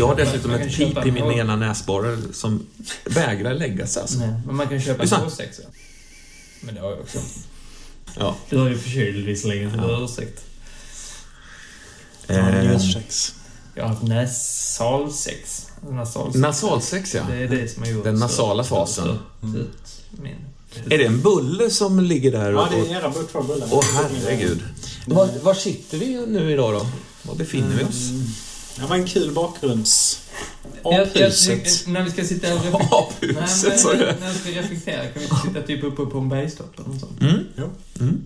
Jag har dessutom ett pip i min en- ena näsborre som vägrar lägga sig alltså. Nej, men man kan köpa en. H6. Men det har jag också. Ja. Du har ju förkyld visserligen, så du har ursäkt. Eh, Njursex. Jag har haft nasalsex. Nasalsex. nasalsex, ja. Det är det som har gjort Den nasala fasen. min. Är det en bulle som ligger där? Ja, och- det är era två bullar. Åh herregud. Var, var sitter vi nu idag då? Var befinner vi oss? Det var en kul bakgrunds... Aphuset. När vi ska sitta och reflektera... Aphuset, sa? När vi ska reflektera kan vi inte sitta typ uppe på en bergstopp eller något sånt. Mm, Jo. Mm.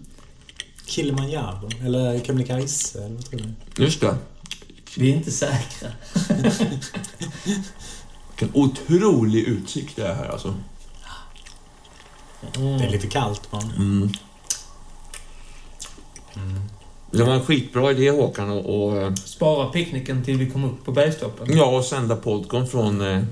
Kilimanjaro. Eller Kebnekaise, eller vad tror du? just det. Vi är inte säkra. Vilken otrolig utsikt det är här alltså. Det är lite kallt bara. Mm. Det var en skitbra idé Håkan och, och, eh, Spara picknicken till vi kommer upp på bergstoppen. ja, och sända podcast från eh,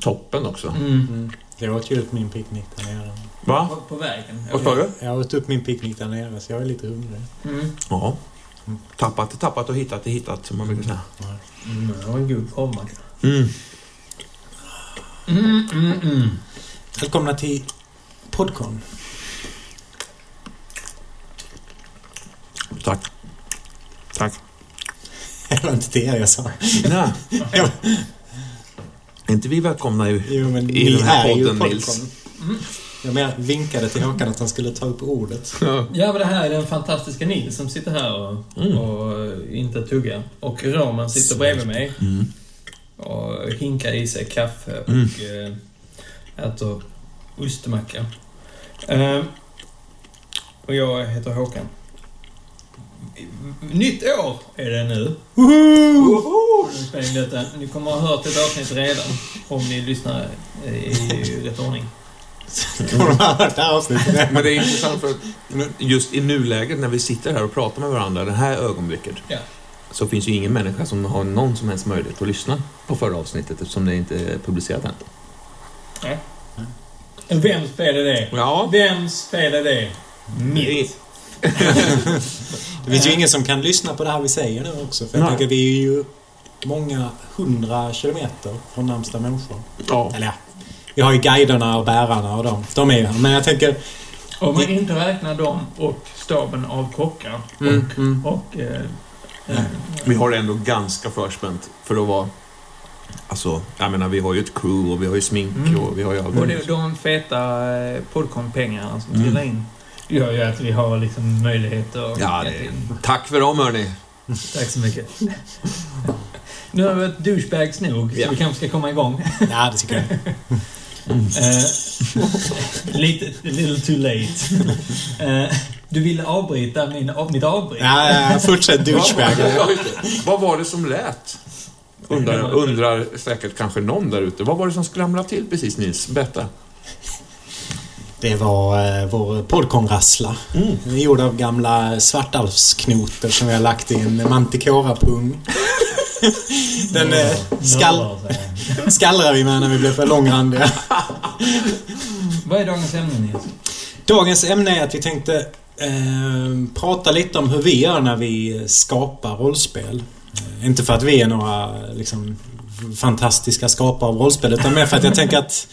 toppen också. Mm. Mm. Jag åt ju upp min picknick där nere. Va? På, på vägen. Vad sa du? Jag åt upp min picknick där nere, så jag är lite hungrig. Mm. Ja. Tappat är tappat och hittat är hittat, som man brukar säga. Mm, det var en god korvmacka. Mm. Mm, mm, mm. Välkomna till Podcon. Tack. Tack. Det var inte det jag sa. Nej. Är inte vi välkomna i... Jo, men I den här podden. Nils. Jag menar, vinkade till Håkan att han skulle ta upp ordet. Ja, men det här är den fantastiska Nils som sitter här och, Mm. och inte tuggar. Och Roman sitter bredvid mig Mm. och hinkar i sig kaffe och Mm. eh, äter ostmacka. Eh, och jag heter Håkan. Nytt år är det nu. Woho! Detta. Ni kommer att ha hört ett avsnitt redan om ni lyssnar i rätt ordning. Kommer de ha hört det här avsnittet? Men det är intressant för att just i nuläget när vi sitter här och pratar med varandra, det här ögonblicket, Ja. så finns ju ingen människa som har någon som helst möjlighet att lyssna på förra avsnittet eftersom det inte är publicerat än. Vems fel är det? Ja, Vems fel är det? Mitt. Det finns ju ingen som kan lyssna på det här vi säger nu också. För jag Nej. tänker, vi är ju många hundra kilometer från närmsta människor. ja. Eller ja, vi har ju guiderna och bärarna och dem. De är ju här. Men jag tänker... Om man inte räknar dem och staben av kockar Mm, mm. och... Eh, eh, Vi har det ändå ganska förspänt för att vara... Alltså, jag menar, vi har ju ett crew och vi har ju smink Mm. och vi har ju allt. och det, de feta eh, Podcon-pengarna som Mm. trillar in gör ju att vi har liksom möjlighet att... Ja, det, in. tack för dem hörni. Tack så mycket. nu har vi varit douchebags nog, så Ja. vi kanske ska komma igång. Ja, det tycker jag. Eh, lite, a little too late. Eh, du ville avbryta min, av- mitt avbryt. Ja, ja, fortsätt douchebag. Vad var det som lät? Undrar, undrar säkert kanske någon där ute. Vad var det som skramlade till precis Nils? Berätta. Det var eh, vår podconrassla. Mm. Gjord av gamla svartalfsknotor som vi har lagt i en manticora-pung. Den eh, skall, skallrar vi med när vi blir för långrandiga. Vad är dagens ämne, Nils? Dagens ämne är att vi tänkte eh, prata lite om hur vi gör när vi skapar rollspel. Eh, inte för att vi är några liksom, fantastiska skapare av rollspel utan mer för att jag tänker att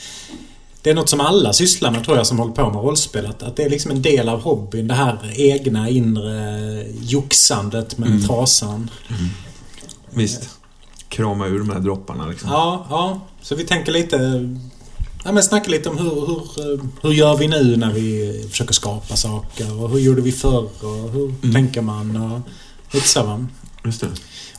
det är något som alla sysslar med tror jag som håller på med rollspel. Att, att det är liksom en del av hobbyn. Det här egna inre joxandet med Mm. trasan. Visst. Krama ur de här dropparna liksom. Ja, ja. Så vi tänker lite... Ja, men snacka lite om hur, hur, hur gör vi nu när vi försöker skapa saker och hur gjorde vi förr och hur Mm. tänker man och lite så va. Just det.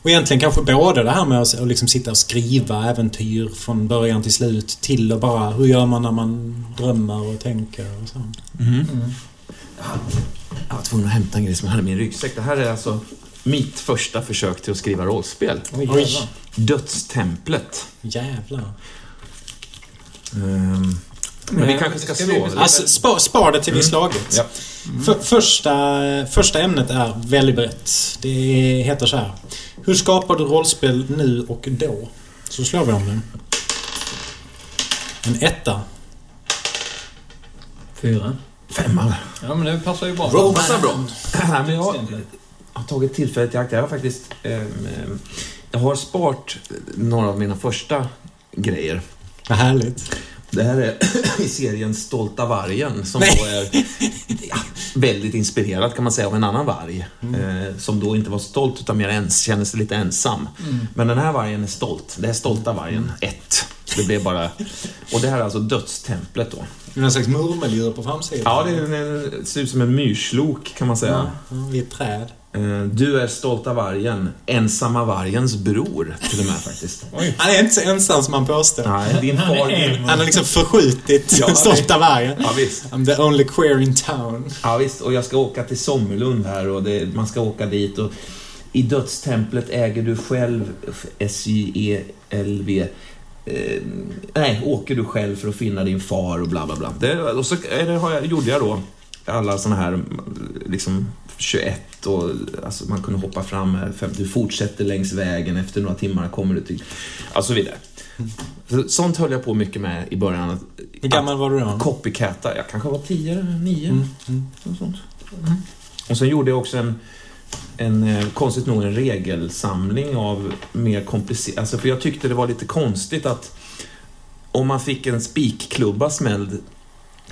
Och egentligen kanske både det här med att liksom sitta och skriva äventyr från början till slut till och bara hur gör man när man drömmer och tänker och så. Mm. Mm. Jag var tvungen att hämta en grej som jag hade i min ryggsäck. Det här är alltså mitt första försök till att skriva rollspel. Oj, Oj. jävlar. Dödstemplet. Jävlar. Ehm, men vi kanske ska Ska slå. vi-? Alltså, spar, spar det till vi slagit. Ja. För, första, första ämnet är väldigt brett. Det heter så här. Hur skapar du rollspel nu och då? Så slår vi om den. En etta. Fyra. Femma. Ja, men det passar ju bra. Passar bra. Men jag har tagit tillfället i akt. Jag har faktiskt ehm, Jag har sparat några av mina första grejer. Vad härligt. Det här är i serien Stolta vargen som Nej. då är ja, väldigt inspirerad kan man säga av en annan varg. Eh, som då inte var stolt utan mer ens, kände sig lite ensam. Men den här vargen är stolt. Det är Stolta vargen 1. Det blev bara... Och det här är alltså dödstemplet då. Det är någon slags murmeldjur på framsidan. Ja, det, är, det ser ut som en myrslok kan man säga. Ja, vid ett träd. Eh, Du är Stolta vargen, ensamma vargens bror till och med faktiskt. Han är inte så ensam som han påstår. Nej, din Han far... en. Han har liksom förskjutit Ja, stolta vargen. Ja, visst. I'm the only queer in town. Ja, visst. Och jag ska åka till Sommerlund här och det, man ska åka dit och i dödstemplet äger du själv S-J-E-L-V Eh, nej, åker du själv för att finna din far och bla bla bla. Det, och så det har jag, gjorde jag då alla såna här, liksom 21 och alltså man kunde hoppa fram, här, fem- du fortsätter längs vägen, efter några timmar kommer du till... Och så vidare. Så, sånt höll jag på mycket med i början. Att, Hur gammal var du då? Copycata, jag kanske var 10, 9. Mm, mm. Och, sånt. och sen gjorde jag också en, en, eh, konstigt nog, en regelsamling av mer komplicerade... Alltså, för jag tyckte det var lite konstigt att om man fick en spikklubba smälld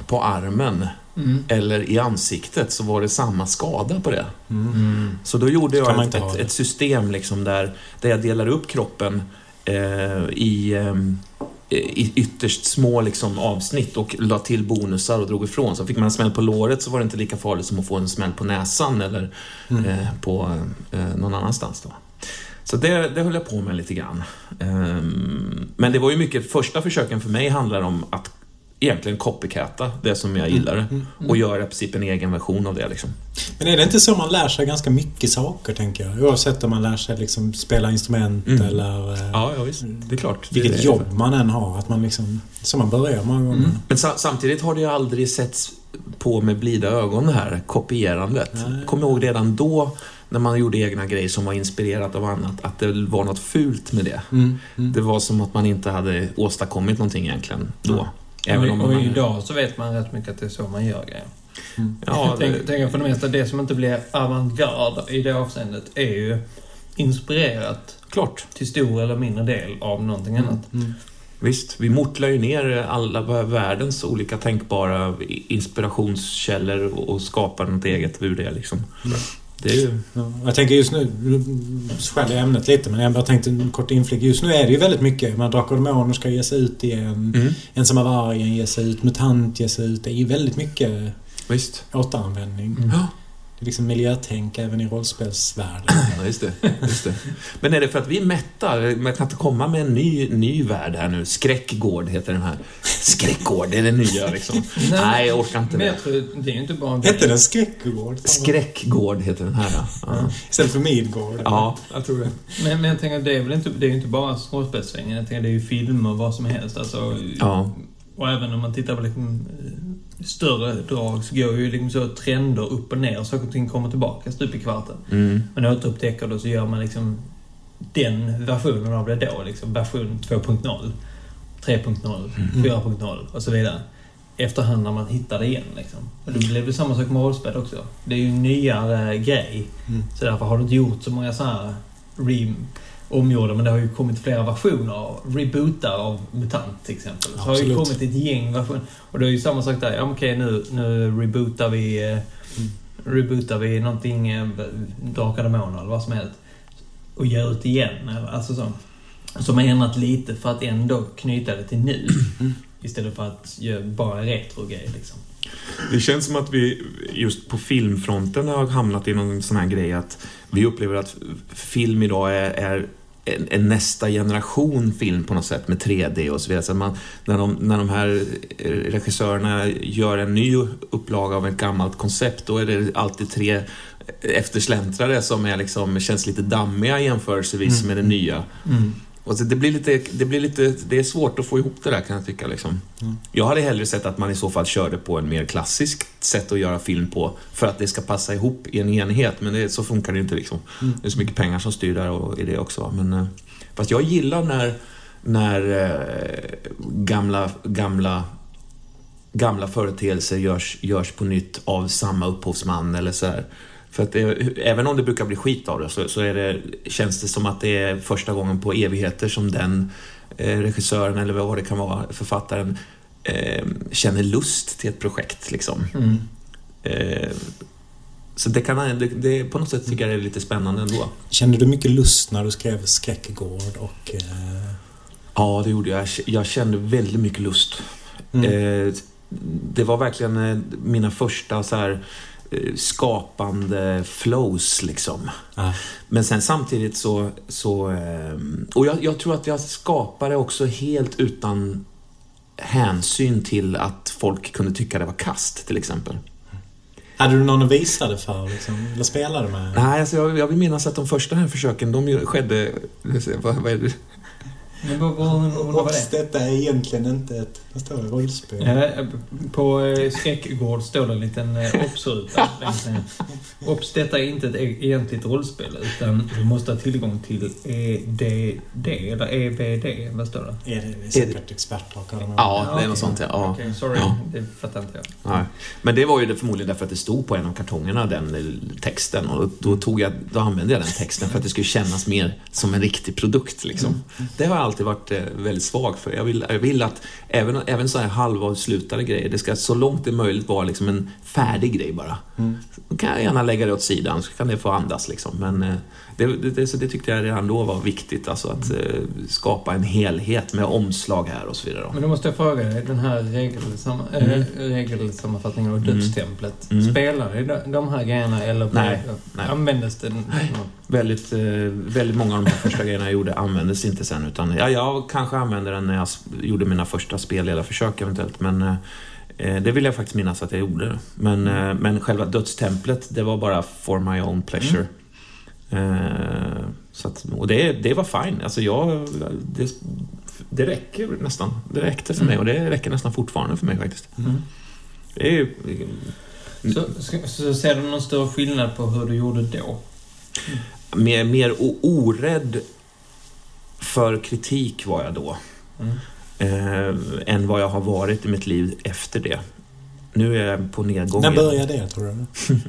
på armen Mm. eller i ansiktet så var det samma skada på det. Mm. Så då gjorde jag ett, ett, ett system liksom där, där jag delar upp kroppen eh, i, eh, i ytterst små liksom, avsnitt och la till bonusar och drog ifrån. Så fick man en smäll på låret så var det inte lika farligt som att få en smäll på näsan eller Mm. eh, på eh, någon annanstans. Då. Så det, det höll jag på med lite grann. Ehm, men det var ju mycket, första försöken för mig handlar om att egentligen copycata det som jag gillar och göra i princip en egen version av det. Liksom. Men är det inte så man lär sig ganska mycket saker, tänker jag? Oavsett om man lär sig liksom spela instrument Mm. eller eh, Ja, ja visst. Det är klart. vilket det är jobb man än har. Att man liksom... Så man börjar många gånger. Men sa samtidigt har det ju aldrig setts på med blida ögon det här kopierandet. Nej. Kom ihåg redan då när man gjorde egna grejer som var inspirerat av annat, att det var något fult med det. Mm. Mm. Det var som att man inte hade åstadkommit någonting egentligen då. Även om och, och man... idag så vet man rätt mycket att det är så man gör grejer. Ja, Tänk, det, tänk för det mesta, det som inte blir avantgarde i det avseendet är ju inspirerat klart. till stor eller mindre del av någonting annat. Mm. Visst, vi mortlar ju ner alla världens olika tänkbara inspirationskällor och skapar något eget ur det liksom. Det är ju... Ja, jag tänker just nu, nu skäller jag ämnet lite men jag bara tänkte en kort inflik. Just nu är det ju väldigt mycket. Man Drakar och Demoner ska ge sig ut igen. Mm, Ensamma vargen ger sig ut. Mutant ger sig ut. Det är ju väldigt mycket visst. återanvändning. Mm. Ja. Det är liksom miljötänk även i rollspelsvärlden. Ja, just det, just det. Men är det för att vi är mätta? Man kan inte komma med en ny, ny värld här nu. Skräckgård heter den här. Skräckgård, det är det nya liksom. Nej, jag orkar inte Men det. jag tror, det är ju inte bara en Hette den Skräckgård? Skräckgård heter den här. Ja, Istället för Midgård? ja jag tror det. Men, men jag tänker, det är väl inte, det är inte bara rollspelssvängen. Jag tänker, det är ju filmer, vad som helst. Alltså, Ja. Och även om man tittar på liksom, eh, större drag så går ju liksom så trender upp och ner. Saker och ting kommer tillbaka stup i kvarten. Mm. Man återupptäcker det och så gör man liksom den versionen av det då. Liksom version 2.0, 3.0, 4.0 och så vidare. Efterhand när man hittar det igen. Liksom. Och då blir det samma sak med rollspel också. Det är ju en nyare grej. Mm. Så därför har det inte gjort så många sådana här re- omgjorda, men det har ju kommit flera versioner av rebootar av MUTANT till exempel. Så har ju Absolut. kommit ett gäng versioner. Och det är ju samma sak där. Ja, okej, nu, nu rebootar vi eh, rebootar vi någonting, eh, Drakar Demoner eller vad som helst. Och gör ut igen. eller Alltså så. Som har ändrat lite för att ändå knyta det till nu. Istället för att göra bara retro-grejer liksom. Det känns som att vi just på filmfronten har hamnat i någon sån här grej att vi upplever att film idag är, är en, en nästa generation film på något sätt med 3D och så vidare. Så man, när, de, när de här eh, regissörerna gör en ny upplaga av ett gammalt koncept då är det alltid tre eftersläntrare som är liksom, känns lite dammiga jämförelsevis med det nya. Och så det, blir lite, det, blir lite, det är svårt att få ihop det där kan jag tycka. Liksom. Jag hade hellre sett att man i så fall körde på en mer klassisk sätt att göra film på för att det ska passa ihop i en enhet. Men det, så funkar det inte. Liksom. Det är så mycket pengar som styr där och i det också. Men, eh, fast jag gillar när, när eh, gamla, gamla, gamla företeelser görs, görs på nytt av samma upphovsman eller så här. För att det, även om det brukar bli skit av det så, så är det, känns det som att det är första gången på evigheter som den eh, regissören eller vad det kan vara, författaren, eh, känner lust till ett projekt. Liksom. Mm. Eh, så det kan det, det, på något sätt tycker jag det är lite spännande ändå. Kände du mycket lust när du skrev Skräckgård och... Eh... Ja, det gjorde jag. Jag kände väldigt mycket lust. Mm. Eh, det var verkligen eh, mina första så här, skapande flows liksom. Ah. Men sen samtidigt så... så eh, och jag, jag tror att jag skapade också helt utan hänsyn till att folk kunde tycka det var kast till exempel. Hade du någon att visa det för? Liksom, eller spelade med? Nej, alltså jag, jag vill minnas att de första här försöken, de skedde... Vad, vad är det? Men vad, vad, vad, vad var Obs, det? detta är egentligen inte ett... Vad står det? Rollspel? Ja, på eh, skräckgård står det en liten eh, obs-ruta ner. Obs, detta är inte ett e- egentligt rollspel utan du måste ha tillgång till EDD eller EBD. Vad står det? Är det säkert experter? Ja, det är något sånt ja. Okej, sorry. Ja. Det fattar inte jag. Nej. Men det var ju det förmodligen därför att det stod på en av kartongerna, den eh, texten. Och då, tog jag, då använde jag den texten för att det skulle kännas mer som en riktig produkt. Liksom. Det har jag alltid varit eh, väldigt svag för. Jag vill, jag vill att även, även så här halvavslutade grejer, det ska så långt det är möjligt vara liksom en färdig grej bara. Mm. Då kan jag gärna lägga det åt sidan, så kan det få andas. Liksom. Men eh, det, det, det, så det tyckte jag redan då var viktigt, alltså att eh, skapa en helhet med omslag här och så vidare. Då. Men då måste jag fråga dig, den här regelsam, Mm. äh, regelsammanfattningen av Mm. dödstemplet. Mm. Spelar ni de- här grejerna eller Nej, nej. användes den? Väldigt, eh, väldigt många av de här första grejerna jag gjorde användes inte sen. Utan, ja, jag kanske använde den när jag gjorde mina första spelledarförsök eventuellt. Men eh, eh, det vill jag faktiskt minnas att jag gjorde. Men, eh, men själva dödstemplet, det var bara for my own pleasure. Eh, så att, och det, det var fine. Alltså jag, det, det räcker nästan. Det räckte för mig Mm. och det räcker nästan fortfarande för mig faktiskt. Mm. Det är ju, Så, så, ser du någon större skillnad på hur du gjorde då? mer, mer o- orädd för kritik var jag då. Mm. eh, än vad jag har varit i mitt liv efter det. Nu är jag på nedgång När började det, tror du?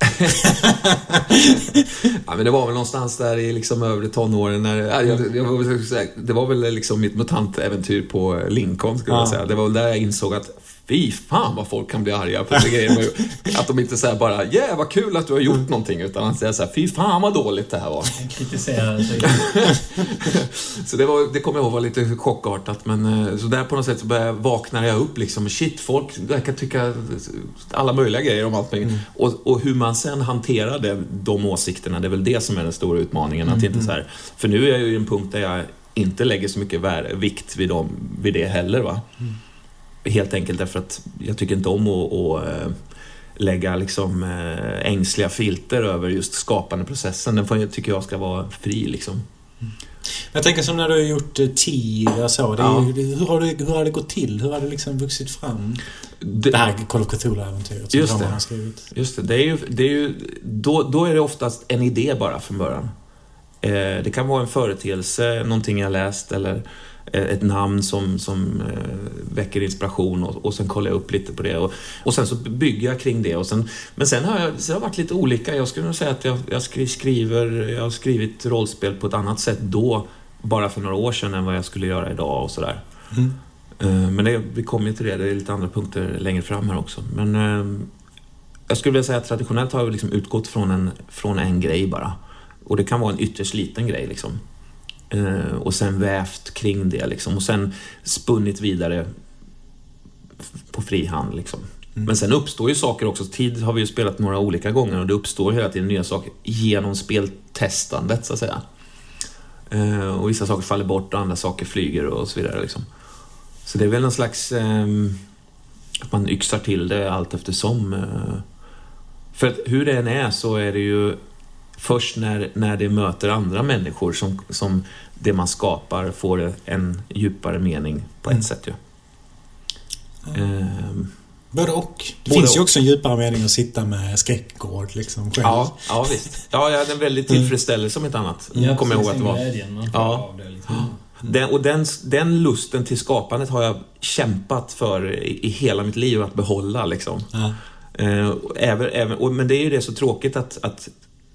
Ja, men det var väl någonstans där i liksom övre tonåren. När, ja, jag, jag, säga, det var väl liksom mitt mutantäventyr på Lincoln, skulle jag Ja. säga. Det var väl där jag insåg att fy fan vad folk kan bli arga på det grejer. Att de inte säger bara yeah, vad kul att du har gjort någonting, utan att säga så här, fy fan vad dåligt det här var. Så det, var, det kommer jag ihåg var lite chockartat, men eh, så där på något sätt så började, vaknade jag upp liksom. Shit, folk verkar tycka alla möjliga grejer om allt möjligt. Och, och hur man sen hanterar det, de åsikterna, det är väl det som är den stora utmaningen. Att inte så här, för nu är jag ju i en punkt där jag inte lägger så mycket vär, vikt vid, dem, vid det heller. Va? Helt enkelt därför att jag tycker inte om att, att eh, lägga liksom eh, ängsliga filter över just skapandeprocessen. Den får, tycker jag ska vara fri liksom. Jag tänker som när du har gjort eh, tid och så. Det är, Ja. hur, har det, hur har det gått till? Hur har det liksom vuxit fram? Det, Det här Call of Cthulhu-äventyret som Just Roman det. har skrivit. Just det, det är ju, det är ju då, då är det oftast en idé bara från början. Eh, det kan vara en företeelse, någonting jag läst eller ett namn som, som eh, väcker inspiration och, och sen kollar jag upp lite på det. Och, och sen så bygger jag kring det. Och sen, men sen har jag, sen har varit lite olika. Jag skulle nog säga att jag, jag skri- skriver, jag har skrivit rollspel på ett annat sätt då, bara för några år sedan, än vad jag skulle göra idag och sådär. Mm. Eh, Men det, vi kommer ju till det, det är lite andra punkter längre fram här också. Men eh, jag skulle vilja säga att traditionellt har jag liksom utgått från en, från en grej bara. Och det kan vara en ytterst liten grej liksom. Eh, och sen vävt kring det liksom. Och sen spunnit vidare på fri hand liksom. Mm. Men sen uppstår ju saker också. Tid har vi ju spelat några olika gånger och det uppstår hela tiden nya saker genom speltestandet så att säga. Eh, och vissa saker faller bort och andra saker flyger och så vidare liksom. Så det är väl en slags... ehm, att man yxar till det allt eftersom. eh. För att hur det än är så är det ju först när, när det möter andra människor som, som det man skapar får en djupare mening på ett Mm. sätt ju. Ehm, Både och. Det Både finns ju och. också en djupare mening att sitta med skräckgård liksom själv. ja, ja, visst. Ja, jag hade en väldigt tillfredsställelse om ett annat. Ja, kommer jag ihåg att det var. Glädjen man får Ja. av det liksom. Den, och den, den lusten till skapandet har jag kämpat för i, i hela mitt liv att behålla. Liksom. Ja. Eh, även, även, och, men det är ju det så tråkigt att, att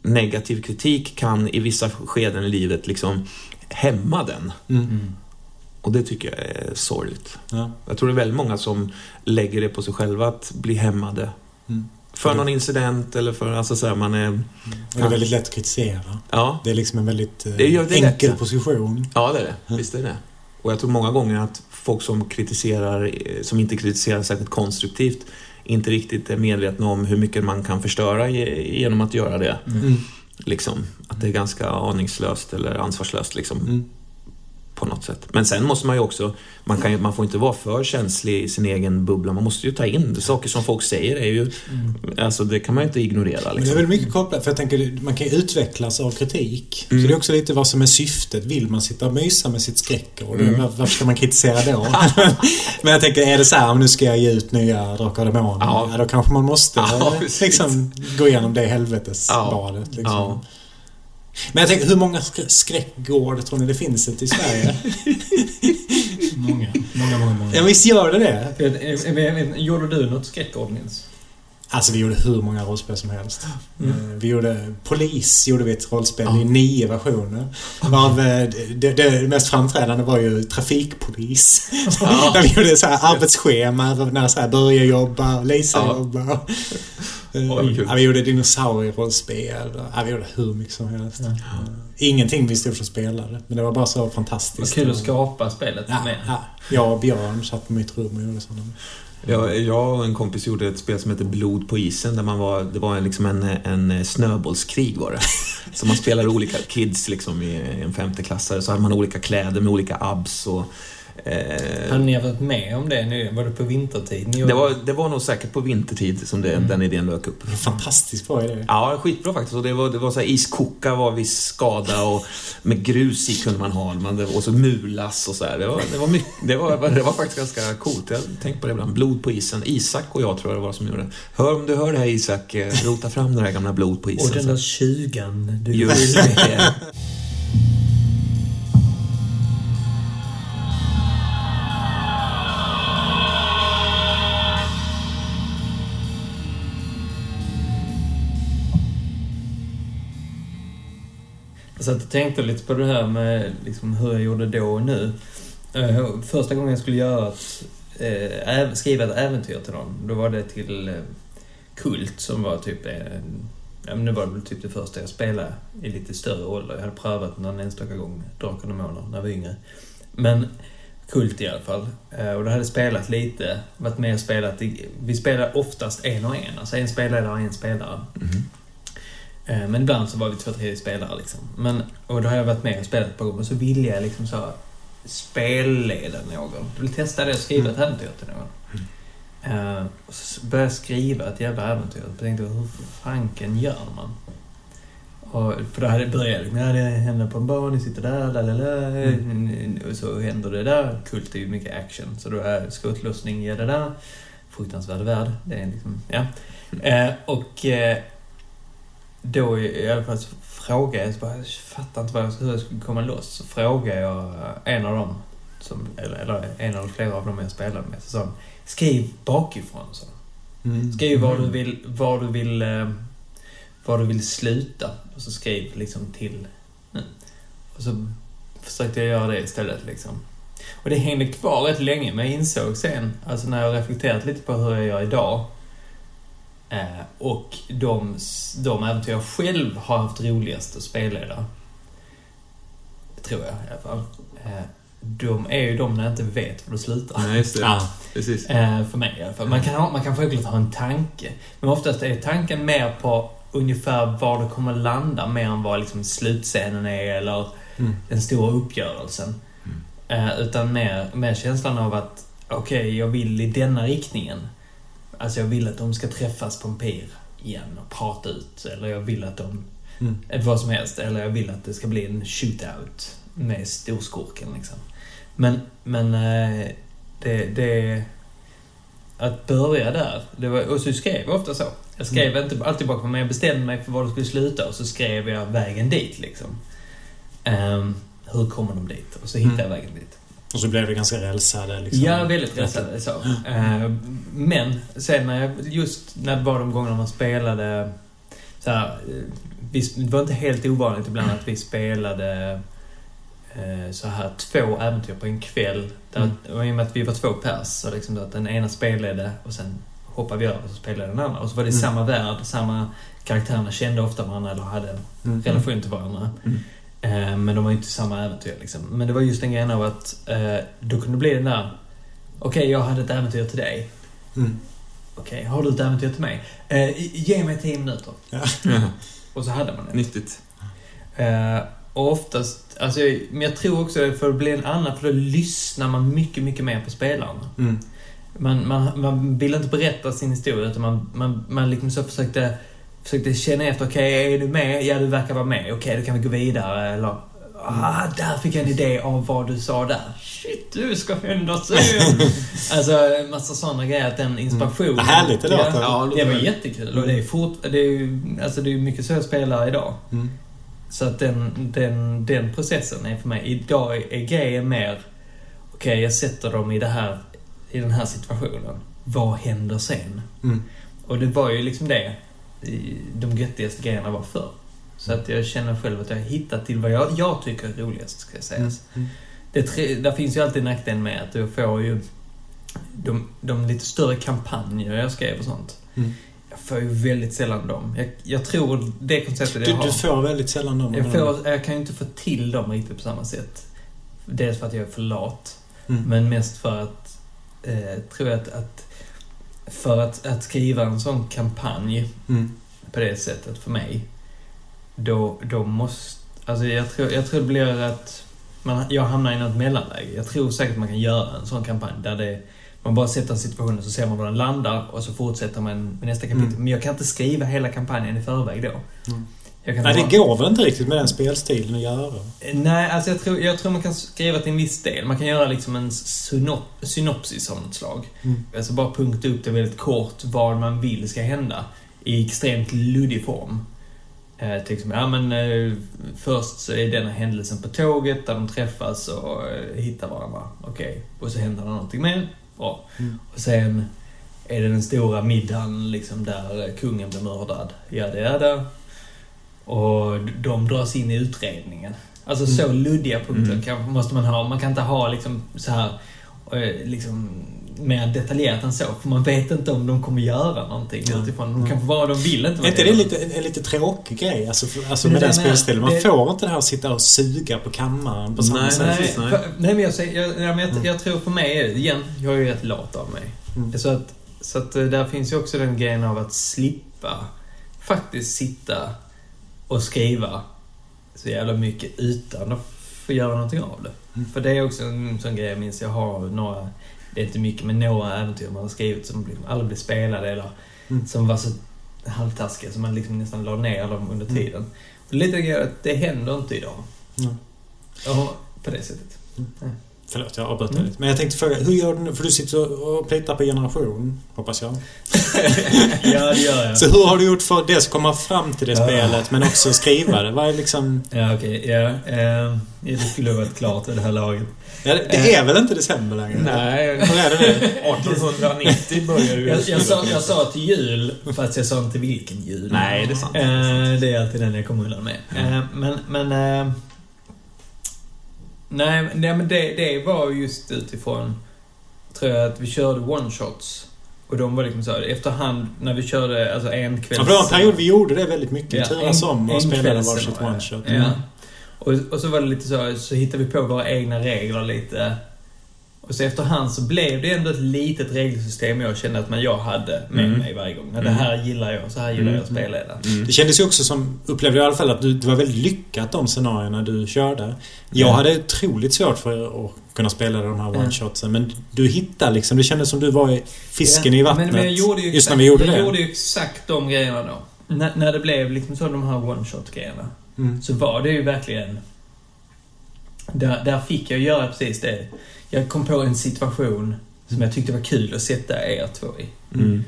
negativ kritik kan i vissa skeden i livet liksom hämma den. Mm. Och det tycker jag är sorgligt. Ja. Jag tror det är väldigt många som lägger det på sig själva att bli hämmade. Mm. För någon incident eller för, alltså så här, man är... Och det är väldigt lätt att kritisera. Ja, Det är liksom en väldigt eh, Det det enkel lätt. position. ja det är det. Visst är det Och jag tror många gånger att folk som kritiserar, eh, som inte kritiserar särskilt konstruktivt, inte riktigt är medvetna om hur mycket man kan förstöra ge- genom att göra det. Mm. Liksom. Att det är ganska aningslöst eller ansvarslöst liksom. Mm. På något sätt. Men sen måste man ju också, man, kan ju, man får inte vara för känslig i sin egen bubbla. Man måste ju ta in saker som folk säger. Är ju, Alltså det kan man ju inte ignorera. Men det är Liksom. väl mycket kopplat, för jag tänker man kan ju utvecklas av kritik. Mm. Så det är också lite vad som är syftet. Vill man sitta och mysa med sitt skräckord? Mm. Var- Varför ska man kritisera då? Men jag tänker, är det så här, om nu ska jag ge ut nya Drakar och Demoner? Ja. Då kanske man måste Ja, eh, liksom gå igenom det helvetesbadet. Ja. Liksom. Ja. Men jag tänker, hur många sk- skräckgård tror ni det finns ute i Sverige? Många, många, många, många. ja, visst gör det det? Gjorde du något skräckord, Nils? Alltså vi gjorde hur många rollspel som helst. Mm. Eh, Vi gjorde Polis gjorde vi ett rollspel Ja. i nio versioner. Varav eh, det, det mest framträdande var ju Trafikpolis. Ja. Där vi gjorde så här arbetsschema, när så här börja jobba, Lisa Ja. jobba. Vad kul. ja, vi gjorde dinosaurierollspel. Ja, vi gjorde hur mycket som helst. Ja. Ingenting vi stod och spelade. Men det var bara så Vad fantastiskt. kul att skapa spelet Ja, med. ja. Jag och Björn satt på mitt rum och gjorde sådana. Jag, jag och en kompis gjorde ett spel som heter Blod på isen där man var, det var liksom en, en snöbollskrig var det. Så man spelade olika kids liksom i en femteklassare så hade man olika kläder med olika abs och eh, Hade ni varit med om det nu? Var det på vintertid? Ni det, var, det var nog säkert på vintertid som det, Mm. den idén dök upp. Fantastiskt bra idé. Ja, skitbra faktiskt. Och det var, det var så här, iskoka var viss skada och med grus i kunde man ha. Man, och så mulas och så här. Det var, det var, mycket, det var, det var faktiskt ganska coolt. Jag tänkt på det ibland. Blod på isen. Isak och jag tror jag det var som gjorde det. Hör om du hör det här Isak, eh, rota fram det där gamla blod på isen. Och den där tjugan du Just det. Jag satt och tänkte lite på det här med liksom hur jag gjorde då och nu. Eh, första gången jag skulle göra ett, äh, skriva ett äventyr till någon, då var det till eh, Kult som var typ en, ja, men nu var det väl typ det första jag spelade i lite större ålder. Jag hade prövat någon enstaka gång Drakar och Demoner när jag var yngre. Men Kult i alla fall. Och då hade jag spelat lite, varit med och spelat. i- Vi spelar oftast en och en, alltså en spelare och en spelare. Mhm. Eh, Men ibland så var vi två, tre spelare liksom. Men, och då har jag varit med och spelat ett par gånger, så ville jag liksom så spelleda någon. Jag vill testa det och skriva ett äventyr till någon. Eh, och så började jag skriva ett jävla äventyr. Jag tänkte, hur fanken gör man? Och, för då hade det börjat liksom, ja, det händer på en bar, ni sitter där, lalala, och så händer det där. Kult är ju mycket action, så då är skottlossning, ja det där. Fruktansvärd värld. Det är liksom, ja. Eh, och eh, då i alla fall så frågade jag, så bara, jag fattar inte vad jag, hur jag skulle komma loss. Så frågade jag en av dem, som, eller, eller en av flera av dem jag spelade med, så sa skriv bakifrån. Så. Mm. Skriv var du vill, var du vill, eh, var du vill sluta. Och så skriv liksom till. Mm. Och så försökte jag göra det istället liksom. Och det hängde kvar rätt länge, men jag insåg sen, alltså när jag reflekterat lite på hur jag gör idag, eh, och de, de äventyr jag själv har haft roligast att spelleda, tror jag i alla fall, eh, de är ju de när jag inte vet var det slutar. Nej, just det. Ja. Precis. Eh, för mig i alla fall. Man kan, ha, man kan självklart ha en tanke. Men oftast är tanken mer på ungefär var det kommer landa mer än vad liksom slutscenen är eller Mm. den stora uppgörelsen. Eh, utan mer, mer känslan av att okej, jag vill i denna riktningen. Alltså jag vill att de ska träffas på en pir igen och prata ut. Eller jag vill att de... Mm. eh, Vad som helst. Eller jag vill att det ska bli en shootout med storskurken liksom. Men, men eh, det, det... Att börja där. Det var, och så skrev jag ofta så. Jag skrev inte alltid bakom men jag bestämde mig för var det skulle sluta och så skrev jag vägen dit liksom. Ehm, hur kommer de dit? Och så hittade jag vägen dit. Och så blev det ganska rälsade liksom. Ja, väldigt rälsade så. Eh, Men sen när jag, just när det var de gångerna man spelade så här, eh, vi, det var inte helt ovanligt ibland att vi spelade eh, så här två äventyr på en kväll. Där, Mm. Och i och med att vi var två pers, så liksom att den ena spelade och sen hoppade vi över och så spelade den andra. Och så var det Mm. samma värld, samma karaktärerna kände ofta varandra eller hade en Mm. relation till varandra. Mm. Eh, men de var ju inte samma äventyr liksom. Men det var just den grejen av att eh, då kunde det bli den där Okej, jag hade ett äventyr till dig. Mm. Okej, har du ett äventyr till mig? Eh, ge mig tio minuter. Ja. Och så hade man det. Nyttigt. Eh, och oftast, alltså, men jag tror också att för att bli en annan, för då lyssnar man mycket, mycket mer på spelaren. Mm. Man, man, man vill inte berätta sin historia utan man, man, man liksom så försökte, försökte känna efter, okej är du med? Ja, du verkar vara med. Okej, då kan vi gå vidare. Eller, ah, där fick jag en idé av vad du sa där. Shit, du ska hända sen. alltså, en massa sådana grejer. Att den inspirationen... Vad härligt det låter. Ja, det var jättekul. Och det är fort, det är ju, alltså det är mycket så jag spelar idag. Mm. Så att den, den, den processen är för mig... Idag är grejen mer... Okej, jag sätter dem i det här i den här situationen. Vad händer sen? Mm. Och det var ju liksom det de göttigaste grejerna var förr. Så att jag känner själv att jag har hittat till vad jag, jag tycker är roligast, ska jag Mm. säga. Det där finns ju alltid nackdelen med att du får ju de, de lite större kampanjer jag skrev och sånt. Mm. Jag får ju väldigt sällan dem. Jag, jag tror det konceptet Du, jag har... du får väldigt sällan dem. jag, får, jag kan ju inte få till dem riktigt på samma sätt. Dels för att jag är för lat. Mm. Men mest för att, eh, tror jag att, att för att, att skriva en sån kampanj Mm. på det sättet för mig, då, då måste... Alltså jag tror, jag tror det blir att man, jag hamnar i något mellanläge. Jag tror säkert man kan göra en sån kampanj där det, man bara sätter en situation och så ser man var den landar och så fortsätter man med nästa kapitel. Mm. Men jag kan inte skriva hela kampanjen i förväg då. Mm. Nej, bara- det går väl inte riktigt med den spelstilen att göra? Nej, alltså jag tror, jag tror man kan skriva till en viss del. Man kan göra liksom en synop, synopsis av något slag. Mm. Alltså bara punkta upp det väldigt kort vad man vill ska hända. I extremt luddig form. Eh, till exempel, ja men eh, först så är denna händelsen på tåget där de träffas och eh, hittar varandra. Okej. Och så händer det någonting mer. Bra. Mm. Och sen är det den stora middagen liksom där kungen blir mördad. Ja, det är det. Och de dras in i utredningen. Alltså så luddiga punkter Mm. kan, måste man ha. Man kan inte ha liksom så här eh, liksom mer detaljerat än så. För man vet inte om de kommer göra någonting Ja. utifrån. De kan få vara, de vill inte Är inte det lite, en lite tråkig grej? Alltså, för, alltså Men med det den spelstilen. Man det- får inte det här att sitta och suga på kammaren på samma Nej, sätt. Nej, nej. för, nej men jag, jag, ja, men jag, Mm. jag tror för mig är det, igen, jag är ju rätt lat av mig. Mm. Så att, så att eh, där finns ju också den grejen av att slippa faktiskt sitta och skriva så jävla mycket utan att få göra någonting av det. Mm. För det är också en sån grej jag minns, jag har några, det är inte mycket, men några äventyr man har skrivit som aldrig blir spelade eller Mm. som var så halvtaskiga så man liksom nästan la ner dem under Mm. tiden. Och lite grann att det händer inte idag. Mm. Ja, på det sättet. Förlåt, jag avbröt Mm. lite. Men jag tänkte fråga, hur gör du nu? För du sitter och plitar på generation, hoppas jag. ja, det gör jag. Så hur har du gjort för att dels komma fram till det Ja. spelet, men också skriva det? Vad är liksom... Ja, okej. ja. Eh, det skulle ha varit klart vid det här laget. Ja, det det är väl inte december längre? Nej, Hur är det nu? 1890 börjar ju... Jag, jag, sa, jag sa till jul, fast jag sa inte vilken jul. Nej, det är sant. Eh, det är alltid den jag kommer undan med. Eh, men, men... Nej, nej, men det, det var just utifrån, tror jag, att vi körde one-shots. Och de var liksom så här, efterhand när vi körde, alltså en kväll... Ja, för det var en period vi gjorde det väldigt mycket. Ja, Turas om och spelade varsitt one-shot. Ja. Mm. Och, och så var det lite så, så hittade vi på våra egna regler lite. Och så efterhand så blev det ändå ett litet regelsystem jag kände att man jag hade med Mm. mig varje gång. Det Mm. här gillar jag, så här gillar jag att Mm. spelleda. Mm. Det kändes ju också som, upplevde jag i alla fall, att du, det var väldigt lyckat de scenarierna du körde. Jag Ja. hade otroligt svårt för att kunna spela de här Ja. one-shotsen. Men du hittade liksom, det kändes som du var i fisken i vattnet. Men, men jag gjorde ju just exakt, när vi gjorde jag det. gjorde ju exakt de grejerna då. När, när det blev liksom så de här one-shot-grejerna. Mm. Så var det ju verkligen... Där, där fick jag göra precis det. Jag kom på en situation som jag tyckte var kul att sätta er två i. Mm.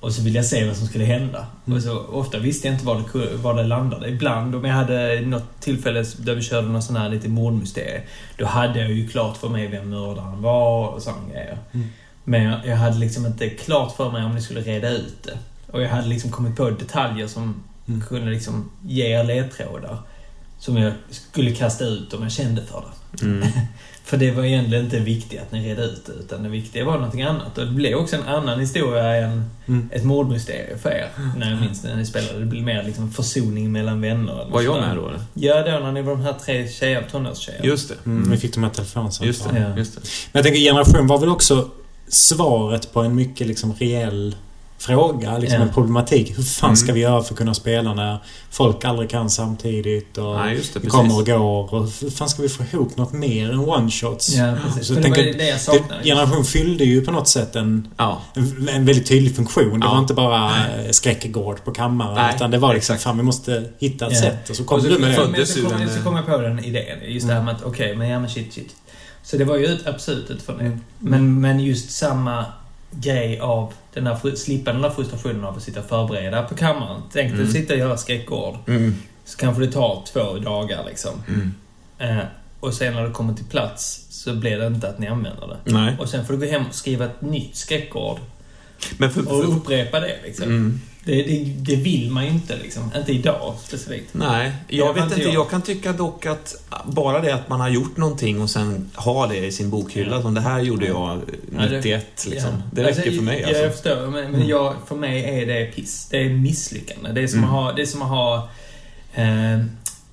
Och så ville jag se vad som skulle hända. Mm. Och så, ofta visste jag inte var det, var det landade. Ibland om jag hade något tillfälle där vi körde någon sån här lite mordmysterie. Då hade jag ju klart för mig vem mördaren var och sådana grejer. Mm. Men jag, jag hade liksom inte klart för mig om ni skulle reda ut det. Och jag hade liksom kommit på detaljer som Mm. kunde liksom ge er ledtrådar. Som jag skulle kasta ut om jag kände för det. För det var egentligen inte viktigt att ni redde ut det, utan det viktiga var någonting annat. Och det blev också en annan historia än Mm. ett mordmysterium för er. När jag minns när ni spelade. Det blev mer liksom försoning mellan vänner. Var jag med då eller? Ja, då när ni var de här tre tjejer, tonårstjejer. Just det. Mm. Vi fick de här telefonsamtalen. Just Ja. Just det. Men jag tänker generation var väl också svaret på en mycket liksom reell fråga. Liksom Ja. en problematik. Hur fan ska Mm. vi göra för att kunna spela när folk aldrig kan samtidigt och Nej, just det. det Precis. kommer och går. Och hur fan ska vi få ihop något mer än one-shots? Ja, precis. Så jag det tänker det jag Det, saknade. generation fyllde ju på något sätt en, Ja. en, en väldigt tydlig funktion. Det Ja. var inte bara eh, skräckgård på kammaren. Nej, utan det var liksom, exakt. fan vi måste hitta ett Ja. sätt. Och så kom Och så, du med så, det. men så, kom, så en- kom jag på den idén. Just det här med att, okej, men ja men shit, shit. Så det var ju ett absolut ett för Mm. Men, men just samma grej av den fru- slippa den där frustrationen av att sitta och förbereda på kammaren. Tänk dig Mm. sitta och göra skräckgård. Mm. Så kanske det tar två dagar liksom. Mm. Eh, och sen när det kommer till plats så blir det inte att ni använder det. Nej. Och sen får du gå hem och skriva ett nytt skräckgård Men för... och för upprepa det liksom. mm. Det, det, det vill man ju inte liksom. Inte idag specifikt. Nej, jag vet inte jag. Jag kan tycka dock att bara det att man har gjort någonting och sen har det i sin bokhylla, Ja. som det här gjorde jag Ja, det- 91, liksom. Ja. Det räcker Alltså, för mig ja, alltså. Jag förstår, men, men jag, för mig är det piss. Det är misslyckande. Det är som Mm. att ha... Det är som att ha eh,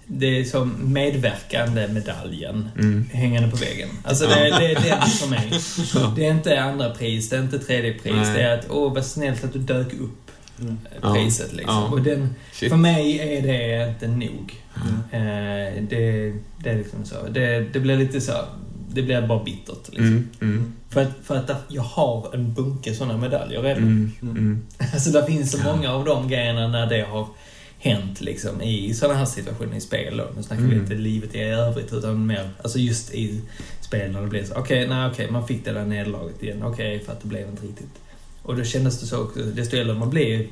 det är som medverkande medaljen Mm. hängande på väggen. Alltså det, det är den för mig. Det är inte andra pris, det är inte tredje pris. Nej. Det är att, åh vad snällt att du dök upp Mm. Priset liksom. Ja. Och den, Shit. för mig är det inte nog. Mm. Eh, det, det är liksom så. Det, det blir lite så... Det blir bara bittert liksom. Mm. Mm. För att, för att jag har en bunke sådana medaljer redan. Mm. Mm. Alltså det finns så många av de grejerna när det har hänt liksom i sådana här situationer i spel. Då. Nu snackar vi Mm. inte livet i övrigt utan mer alltså just i spel när det blir så okej, nej okej, man fick det där nederlaget igen. Okej, för att det blev inte riktigt. Och då kändes det så också, desto äldre man blir,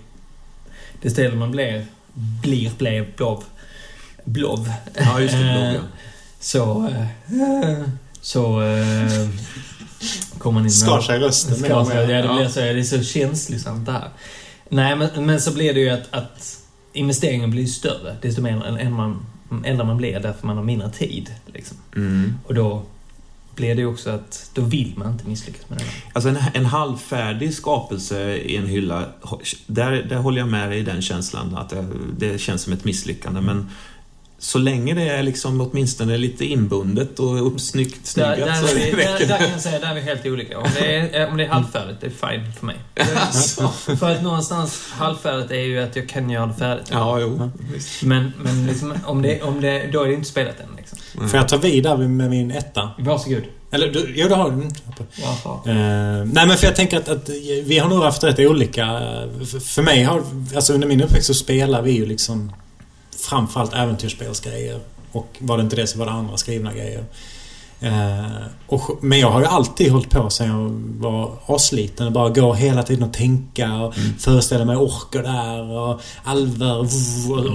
desto äldre man blir, blir, blev, blov, blov. Ja, just det. Eh, blogg, ja. Så, eh, så eh, kommer man in med Skar sig rösten mer Ska och så, ja, det blir så. Det är så känslosamt det här. Nej, men, men så blir det ju att, att investeringen blir större desto mer än, än man, äldre man blir därför man har mindre tid. Liksom. Mm. Och då blir det också att då vill man inte misslyckas med det. Alltså en, en halvfärdig skapelse i en hylla, där, där håller jag med dig i den känslan. Att det, det känns som ett misslyckande. Men så länge det är liksom åtminstone lite inbundet och uppsnyggt Där, snyggat där, så är vi, där, där kan jag säga, där är vi helt olika. Om det är, om det är halvfärdigt, det är fine för mig. Alltså. För att någonstans, halvfärdigt är ju att jag kan göra det färdigt. Ja, jo. Visst. Men, men liksom, om det, om det, då är det inte spelat än. Liksom. Får jag ta vid där med min etta? Varsågod. Eller, du, jo, det har du. Jaha. Eh, nej men för jag tänker att, att vi har nog haft rätt olika. För, för mig har, alltså under min uppväxt så spelar vi ju liksom framförallt äventyrsspelsgrejer. Och var det inte det så var det andra skrivna grejer. Eh, och, men jag har ju alltid hållit på sen jag var asliten. och Bara gå hela tiden och tänka och Mm. föreställa mig orker där och alver och,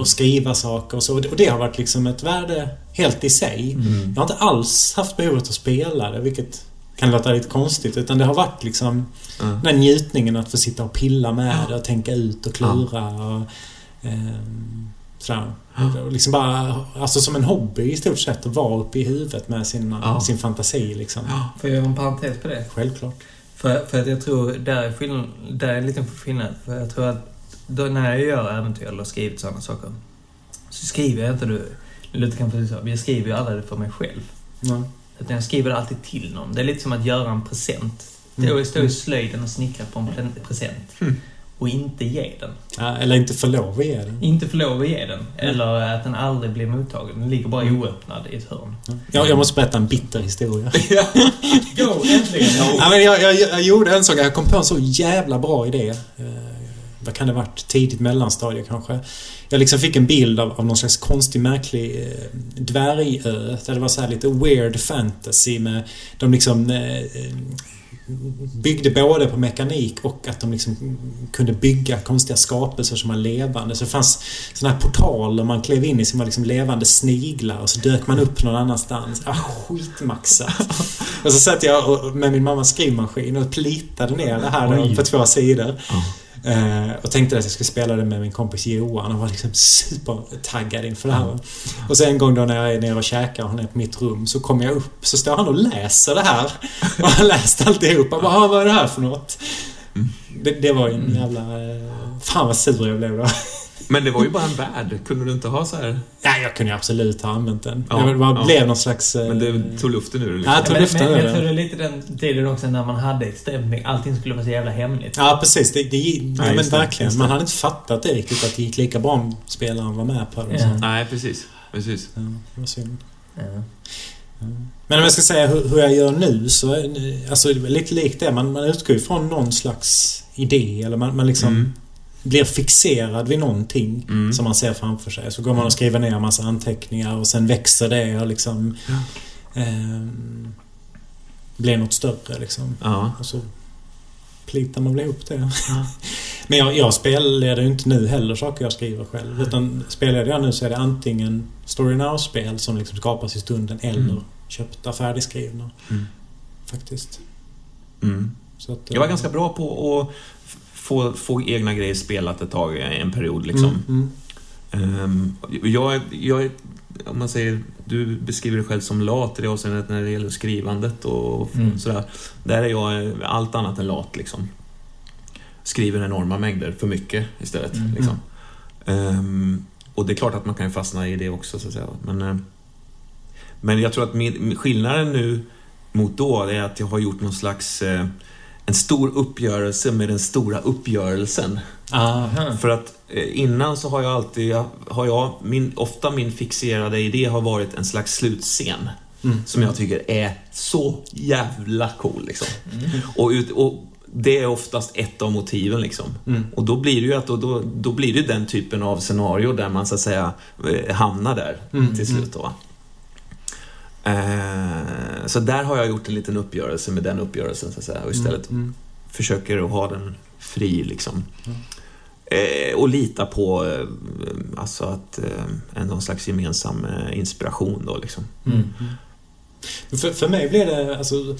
och skriva saker och så. Och det, har varit liksom ett värde helt i sig. Mm. Jag har inte alls haft behovet att spela det, vilket kan låta lite konstigt. Utan det har varit liksom Ja. den njutningen att få sitta och pilla med det och tänka ut och klura. Och, ehm, sådär. Och liksom bara, alltså som en hobby i stort sett att vara uppe i huvudet med sin, Ja. sin fantasi liksom. Får jag göra en parentes på det? Självklart. För, för att jag tror, där är, skillnad, där är en liten skillnad. För jag tror att då, när jag gör äventyr eller skrivit sådana saker. Så skriver jag inte det låter kanske så, men jag skriver ju aldrig det för mig själv. Ja. Utan jag skriver det alltid till någon. Det är lite som att göra en present. Mm. Mm. Stå i slöjden och snickra på en pre- present. Mm. Och inte ge den. Ja, eller inte få lov att ge den. Inte få lov att ge den. Eller att den aldrig blir mottagen. Den ligger bara oöppnad i ett hörn. Jag, jag måste berätta en bitter historia. Go, äntligen! Ja, men jag, jag, jag gjorde en sak. Jag kom på en så jävla bra idé. Eh, vad kan det varit? Tidigt mellanstadie kanske. Jag liksom fick en bild av, av någon slags konstig, märklig eh, dvärgö. Där det var så lite weird fantasy med... De liksom... Eh, eh, byggde både på mekanik och att de liksom kunde bygga konstiga skapelser som var levande. Så det fanns såna här portaler man klev in i som var liksom levande sniglar och så dök man upp någon annanstans. Ah, skitmaxat. och så satt jag med min mammas skrivmaskin och plitade ner det här på två sidor. Eh, och tänkte att jag skulle spela det med min kompis Johan och var liksom supertaggad inför det här. Och sen en gång då när jag är nere och käkar och han är på mitt rum så kommer jag upp så står han och läser det här. Och har läst alltihopa. Jag bara, "Ah, vad är det här för något? Det, det var ju en jävla... eh, Fan vad sur jag blev då. Men det var ju bara en värld. Kunde du inte ha så här... Nej, jag kunde ju absolut ha använt den. Ja, det bara ja. blev någon slags... eh, Men det tog luften ur Ja, liksom. jag tog men, luften men ur jag tror det är lite den tiden också när man hade extremt mycket. Allting skulle vara så jävla hemligt. Ja, precis. Det, det, ja, men verkligen. det. Man hade inte fattat det riktigt att det gick lika bra om spelaren var med på det. och Ja. så. Nej, precis. Precis. Ja, det var synd. Ja. Men om jag ska säga hur, hur jag gör nu så är det- alltså, lite likt det. Man, man utgår ju från någon slags idé eller man, man liksom Mm. Blir fixerad vid någonting Mm. som man ser framför sig. Så går man och skriver ner en massa anteckningar och sen växer det och liksom Ja. ehm, blir något större liksom. Ja. Och så plitar man väl ihop det. Ja. Men jag, jag spelleder ju inte nu heller saker jag skriver själv. Utan spelleder jag nu så är det antingen Story Now-spel som liksom skapas i stunden eller Mm. köpta färdigskrivna. Mm. Faktiskt. Mm. Att, Jag var eh, ganska bra på att få, få egna grejer spelat ett tag, en period liksom. Mm, mm. Ehm, jag, jag, om man säger, du beskriver dig själv som lat i det avseendet när det gäller skrivandet och Mm. sådär. Där är jag allt annat än lat liksom. Skriver enorma mängder, för mycket istället. Mm. Liksom. Ehm, och det är klart att man kan fastna i det också, så att säga. Men, eh, men jag tror att min, skillnaden nu mot då är att jag har gjort någon slags eh, en stor uppgörelse med den stora uppgörelsen. Ah, Aha. För att eh, innan så har jag alltid, har jag, min, ofta min fixerade idé har varit en slags slutscen. Mm. Som jag tycker är så jävla cool liksom. Mm. Och, ut, och det är oftast ett av motiven liksom. Mm. Och då blir det ju att, då, då, då blir det den typen av scenario där man så att säga eh, hamnar där Mm, till slut då. Eh, så där har jag gjort en liten uppgörelse med den uppgörelsen så att säga och istället Mm. försöker att ha den fri liksom. Mm. Eh, och lita på eh, alltså att eh, en någon slags gemensam inspiration då liksom. Mm. För, för mig blev det alltså...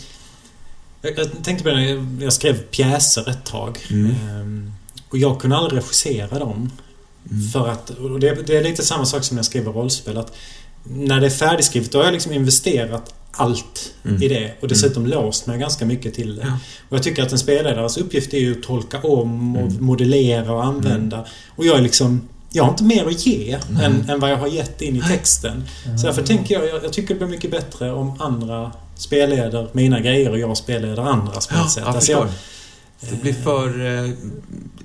Jag, jag tänkte på det jag, skrev pjäser ett tag. Mm. Ehm, och jag kunde aldrig regissera dem. Mm. För att, och det, det är lite samma sak som när jag skriver rollspel. Att när det är färdigskrivet då har jag liksom investerat allt Mm. i det. Och dessutom låst mig ganska mycket till det. Ja. Och jag tycker att en spelledares uppgift är ju att tolka om och Mm. modellera och använda. Och jag är liksom... Jag har inte mer att ge än, än vad jag har gett in i texten. Så därför Mm. tänker jag, jag, jag tycker det blir mycket bättre om andra spelleder mina grejer och jag spelleder andras på Ja, ett sätt. jag Alltså förstår. Det blir för eh,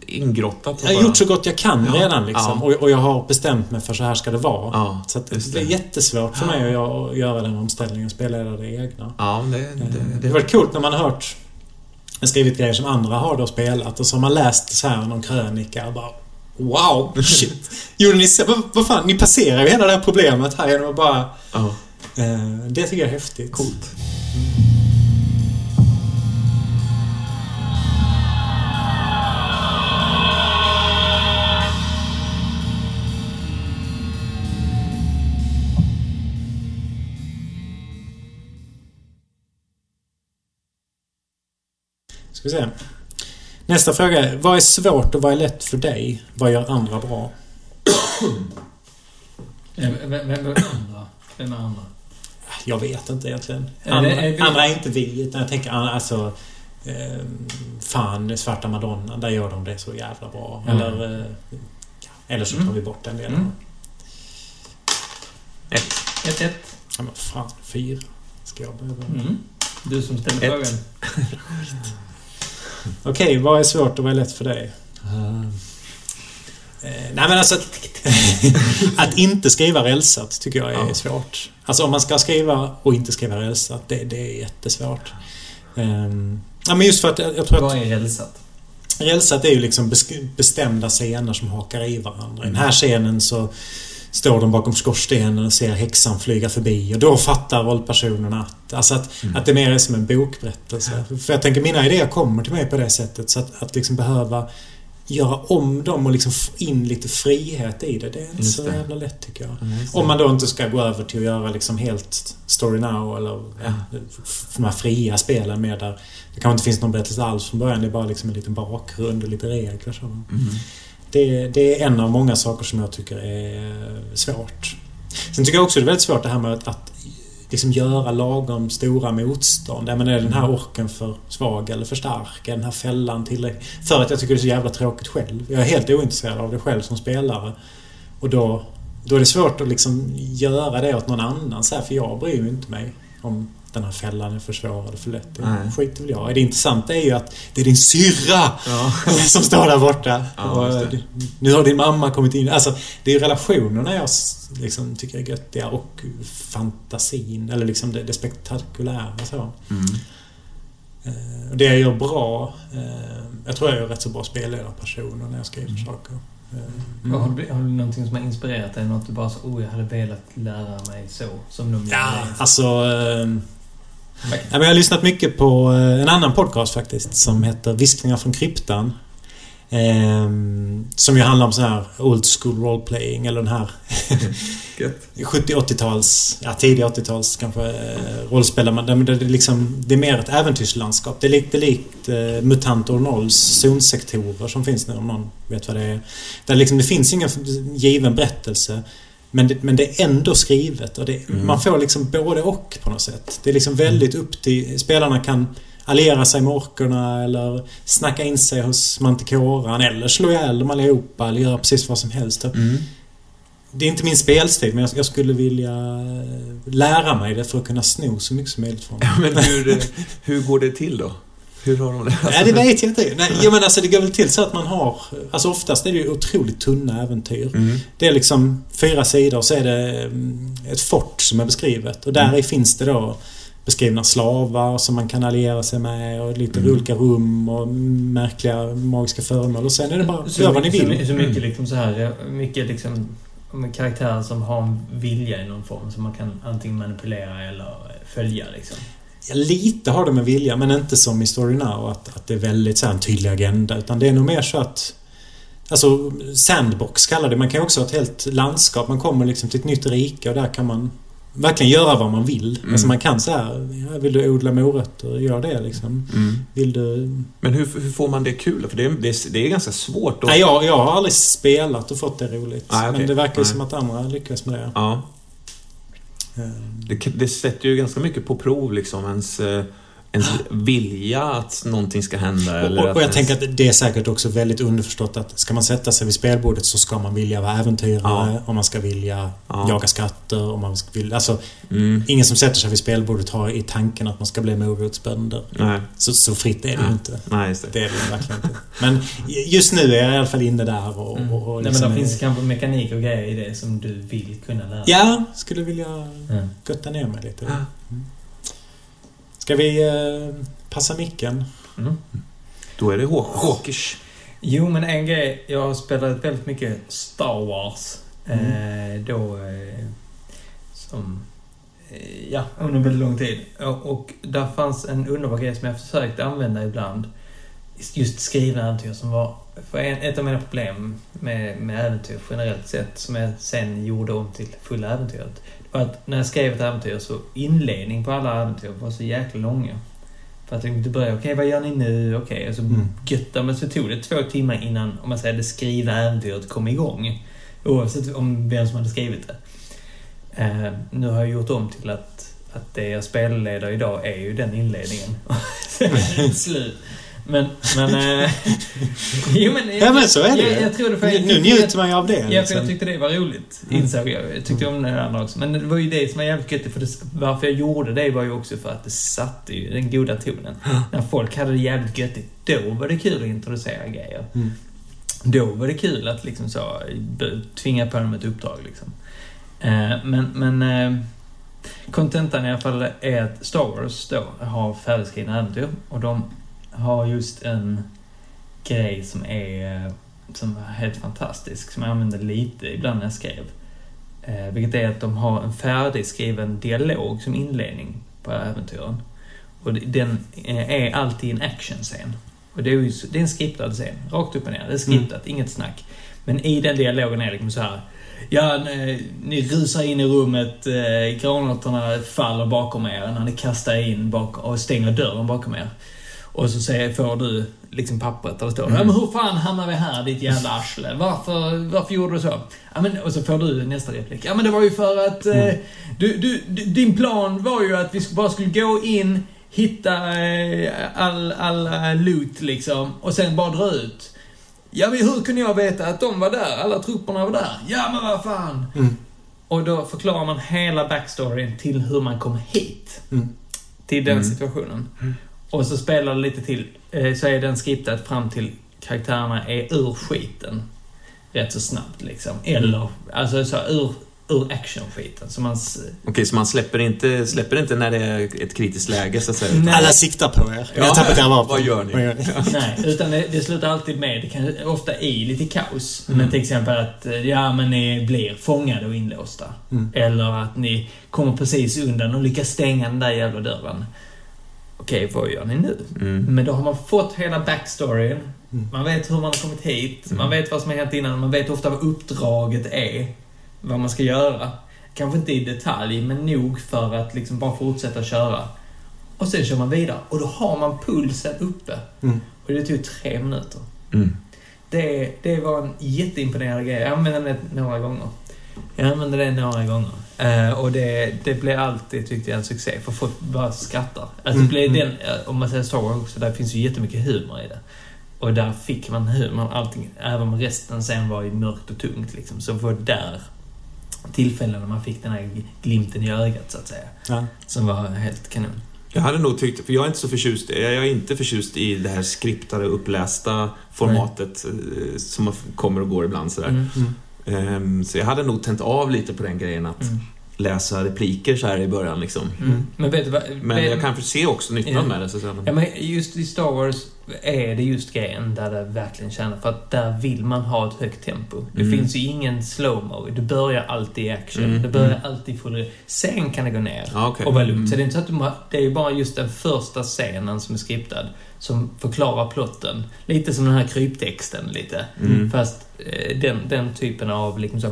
ingrottat. jag har gjort så gott jag kan Ja, redan liksom. ja. Och, och jag har bestämt mig för så här ska det vara. Ja, Så just det är det. jättesvårt för mig att göra- den omställningen och spelleda det egna. Ja, det, Det, det, det väldigt coolt när man har hört skrivit grejer som andra har då spelat och så har man läst så här någon krönika och bara Wow! Shit! Gjorde ni så? Vad, fan? Ni passerar ju hela det här problemet här genom att bara... ja, Eh, det tycker jag är häftigt. coolt. Ska vi se. Nästa fråga är, vad är svårt och vad är lätt för dig? Vad gör andra bra? Vem, är andra? Vem är andra? Jag vet inte egentligen. Är det- Andra, är andra är inte vi, utan jag tänker alltså... Eh, fan, Svarta Madonna, där gör de det så jävla bra. Mm. Eller... Eh, eller så tar Mm. vi bort den delen. Mm. Ett. 1-1. Ja, men fan, fyra. Ska jag behöva... Mm. Du som ställer Ett. frågan. Okej, vad är svårt och vad är lätt för dig? Eh, nej men alltså att, inte skriva rälsat tycker jag är Ja. svårt. Alltså om man ska skriva och inte skriva rälsat, det, det är jättesvårt. Ehm, ja men just för att jag, tror Vad att är rälsat? rälsat är ju liksom bestämda scener som hakar i varandra. I den här scenen så står de bakom skorstenen och ser häxan flyga förbi och då fattar rollpersonerna att, alltså att, Mm. att det mer är som en bokberättelse. För jag tänker mina idéer kommer till mig på det sättet så att, att liksom behöva göra om dem och liksom få in lite frihet i det. Det är inte Just så det. jävla lätt tycker jag. Det. Om man då inte ska gå över till att göra liksom helt story now eller ja, de här fria spelen med där det kanske inte finns någon berättelse alls från början. Det är bara liksom en liten bakgrund och lite regler. Så. Mm. Det, det är en av många saker som jag tycker är svårt. Sen tycker jag också det är väldigt svårt det här med att, att liksom göra lagom stora motstånd. Ja, men är den här orken för svag eller för stark? Är den här fällan tillräcklig? För att jag tycker det är så jävla tråkigt själv. Jag är helt ointresserad av det själv som spelare. Och då, då är det svårt att liksom göra det åt någon annan. Så här, för jag bryr ju inte mig om den här fällan är för svår eller för lätt. Det Nej. skiter väl jag. Det intressanta är ju att det är din syrra Ja. som står där borta. Ja, nu har din mamma kommit in. Alltså, det är ju relationerna jag liksom, tycker är göttiga och fantasin. Eller liksom det, det spektakulära. Så. Mm. Eh, och det jag gör bra... Eh, jag tror jag är rätt så bra spelledarpersoner när jag skriver Mm. saker. Eh, Har, du, har du någonting som har inspirerat dig? Något du bara så, oh jag hade velat lära mig så, som de Ja, alltså... Eh, jag har lyssnat mycket på eh, en annan podcast faktiskt som heter Viskningar från kryptan. Eh, som ju handlar om så här old school role-playing eller den här Gött. 70-80-tals, ja tidiga 80-tals kanske eh, rollspel. där man- det, är liksom, det är mer ett äventyrslandskap. Det är lite likt eh, MUTANT och Nolls zonsektorer som finns nu om någon vet vad det är. Där liksom, det finns ingen given berättelse. Men det, men det är ändå skrivet och det, Mm. man får liksom både och på något sätt. Det är liksom väldigt upp till... Spelarna kan alliera sig med orkerna eller snacka in sig hos mantikoran eller slå ihjäl dem allihopa eller göra precis vad som helst. Mm. Det är inte min spelstil men jag, jag skulle vilja lära mig det för att kunna sno så mycket som möjligt från Ja, dem. Men hur, hur går det till då? Hur har de det? Nej, det vet jag inte. Nej, jag men alltså det går väl till så att man har... Alltså oftast är det ju otroligt tunna äventyr. Mm. Det är liksom fyra sidor så är det mm, ett fort som är beskrivet. Och där Mm. finns det då beskrivna slavar som man kan alliera sig med och lite Mm. olika rum och märkliga magiska föremål. Och sen är det bara så, gör vad ni mycket- vill. Så, så mycket Mm. liksom så här, mycket liksom med karaktärer som har en vilja i någon form som man kan antingen manipulera eller följa liksom. Lite har det med vilja, men inte som i Story Now. Att, att det är väldigt så här, en tydlig agenda. Utan det är nog mer så att... Alltså, sandbox kallar det. Man kan ju också ha ett helt landskap. Man kommer liksom till ett nytt rike och där kan man verkligen göra vad man vill. Mm. Alltså man kan så här, vill du odla morötter? Gör det liksom. Mm. Vill du... Men hur, hur får man det kul? För det är, det är, det är ganska svårt. Att, Nej, jag, jag har aldrig spelat och fått det roligt. Nej, okej. Men det verkar ju som att andra lyckas med det. Ja, det, det sätter ju ganska mycket på prov liksom ens, eh, ens vilja att någonting ska hända. Eller Och, och jag ens, tänker att det är säkert också väldigt underförstått att ska man sätta sig vid spelbordet så ska man vilja vara äventyrare, Ja. och man ska vilja Ja. jaga skatter, och man ska vilja... Alltså, Mm, ingen som sätter sig vid spelbordet har i tanken att man ska bli morotsbönder. nej, Så, så fritt är det ju Ja. inte. nej, just det. Det är det verkligen inte. Men just nu är jag i alla fall inne där och... Mm. och, och Nej, liksom men det är- finns kanske mekanik och grejer i det som du vill kunna lära dig. Ja, skulle vilja Mm. götta ner mig lite. Ja. Mm. Ska vi eh, passa micken? Mm. Då är det Håkers. Jo, men en grej. Jag har spelat väldigt mycket Star Wars. Mm. Eh, då... Eh, som... Eh, ja, under väldigt lång tid. Och, och där fanns en underbar grej som jag försökte använda ibland. Just skrivna äventyr som var... För en, ett av mina problem med, med äventyr generellt sett, som jag sen gjorde om till fulla äventyret, var att när jag skrev ett äventyr så inledning på alla äventyr var så jäkla långa. För att det började, okej vad gör ni nu? Okej, och så Mm. götta, men så tog det två timmar innan, om man säger det skrivna äventyret kom igång. Oavsett om vem som hade skrivit det. Eh, nu har jag gjort om till att, att det jag spelleder idag är ju den inledningen. Slut. Men, men... Eh, jo men... Ja, men så är det jag, jag, tror det för, Nu, nu njuter man ju av det. Ja, för jag liksom. tyckte det var roligt, Mm. insåg jag. Jag tyckte om det andra också. Men det var ju det som var jävligt göttigt. För det, varför jag gjorde det var ju också för att det satte ju den goda tonen. När folk hade det jävligt göttigt, då var det kul att introducera grejer. Mm. Då var det kul att liksom så, tvinga på dem ett uppdrag liksom. Eh, men, men... eh, Kontentan i alla fall är att Star Wars då har färdigskrivna äventyr och de har just en grej som är, eh, som är helt fantastisk, som jag använde lite ibland när jag skrev. Eh, vilket är att de har en färdigskriven dialog som inledning på äventyren. Och den eh, är alltid en actionscen. Och det är, ju, det är en skriptad scen, rakt upp och ner. Det är skriptat, inget snack. Men i den dialogen är det liksom så här. Ja, ni, ni rusar in i rummet, eh, granaterna faller bakom er när ni kastar in bak och stänger dörren bakom er. Och så säger, får du liksom pappret där det står ja, men hur fan hamnar vi här ditt jävla arsle? Varför, varför gjorde du så? Ja, men, och så får du nästa replik. Ja men det var ju för att eh, du, du, du, din plan var ju att vi bara skulle gå in, hitta eh, all, all eh, loot liksom och sen bara dra ut. Ja men hur kunde jag veta att de var där? Alla trupperna var där. Ja men vad fan! Mm. Och då förklarar man hela backstoryn till hur man kom hit. Mm. Till den Mm. situationen. Och så spelar det lite till, eh, så är den skriptad fram till karaktärerna är ur skiten. Rätt så snabbt liksom. Eller, alltså så ur, ur actionskiten. Så man... Okej, så man släpper inte, släpper inte när det är ett kritiskt läge, så att säga? Nej. Alla siktar på er. Ja. Jag har tappat era vapen. Vad gör ni? Nej, utan det, det slutar alltid med, det kan ofta i lite kaos. Mm. Men till exempel att, eh, ja men ni blir fångade och inlåsta. Mm. Eller att ni kommer precis undan och lyckas stänga den där jävla dörren. Okej, vad gör ni nu? Mm. Men då har man fått hela backstoryn. Mm. Man vet hur man har kommit hit. Mm. Man vet vad som har hänt innan. Man vet ofta vad uppdraget är. Vad man ska göra. Kanske inte i detalj, men nog för att liksom bara fortsätta köra. Och sen kör man vidare. Och då har man pulsen uppe. Mm. Och det tog tre minuter. Mm. Det, det var en jätteimponerande grej. Jag använde det några gånger. Jag använde det några gånger. Eh, och det, det blev alltid, tyckte jag, en succé. För folk bara skrattar. Alltså det blev Mm, den, eh, om man säger Star Wars också, där finns ju jättemycket humor i det. Och där fick man humor, allting. Även om resten sen var ju mörkt och tungt liksom. Så var där tillfällen när man fick den här glimten i ögat, så att säga. Ja. Som var helt kanon. Jag hade nog tyckt, för jag är inte så förtjust, jag är inte förtjust i det här skriptade, upplästa formatet eh, som man kommer och går ibland sådär. Mm. Mm. Ehm, Så jag hade nog tänt av lite på den grejen att Mm. läsa repliker så här i början liksom. Mm. Men vet du vad? Men jag kan se också nyttan Ja. med det så att säga. Ja, men just i Star Wars är det just grejen där det verkligen tjänar. För att där vill man ha ett högt tempo. Det Mm. finns ju ingen slow-mo. Det börjar alltid i action. Mm, Det börjar mm. alltid full... Sen kan det gå ner. Ja, okej. Och vara lugnt. Mm. Så det är inte så att du, det är ju bara just den första scenen som är skriptad som förklarar plotten. Lite som den här kryptexten lite. Mm. Fast eh, den, den typen av liksom så...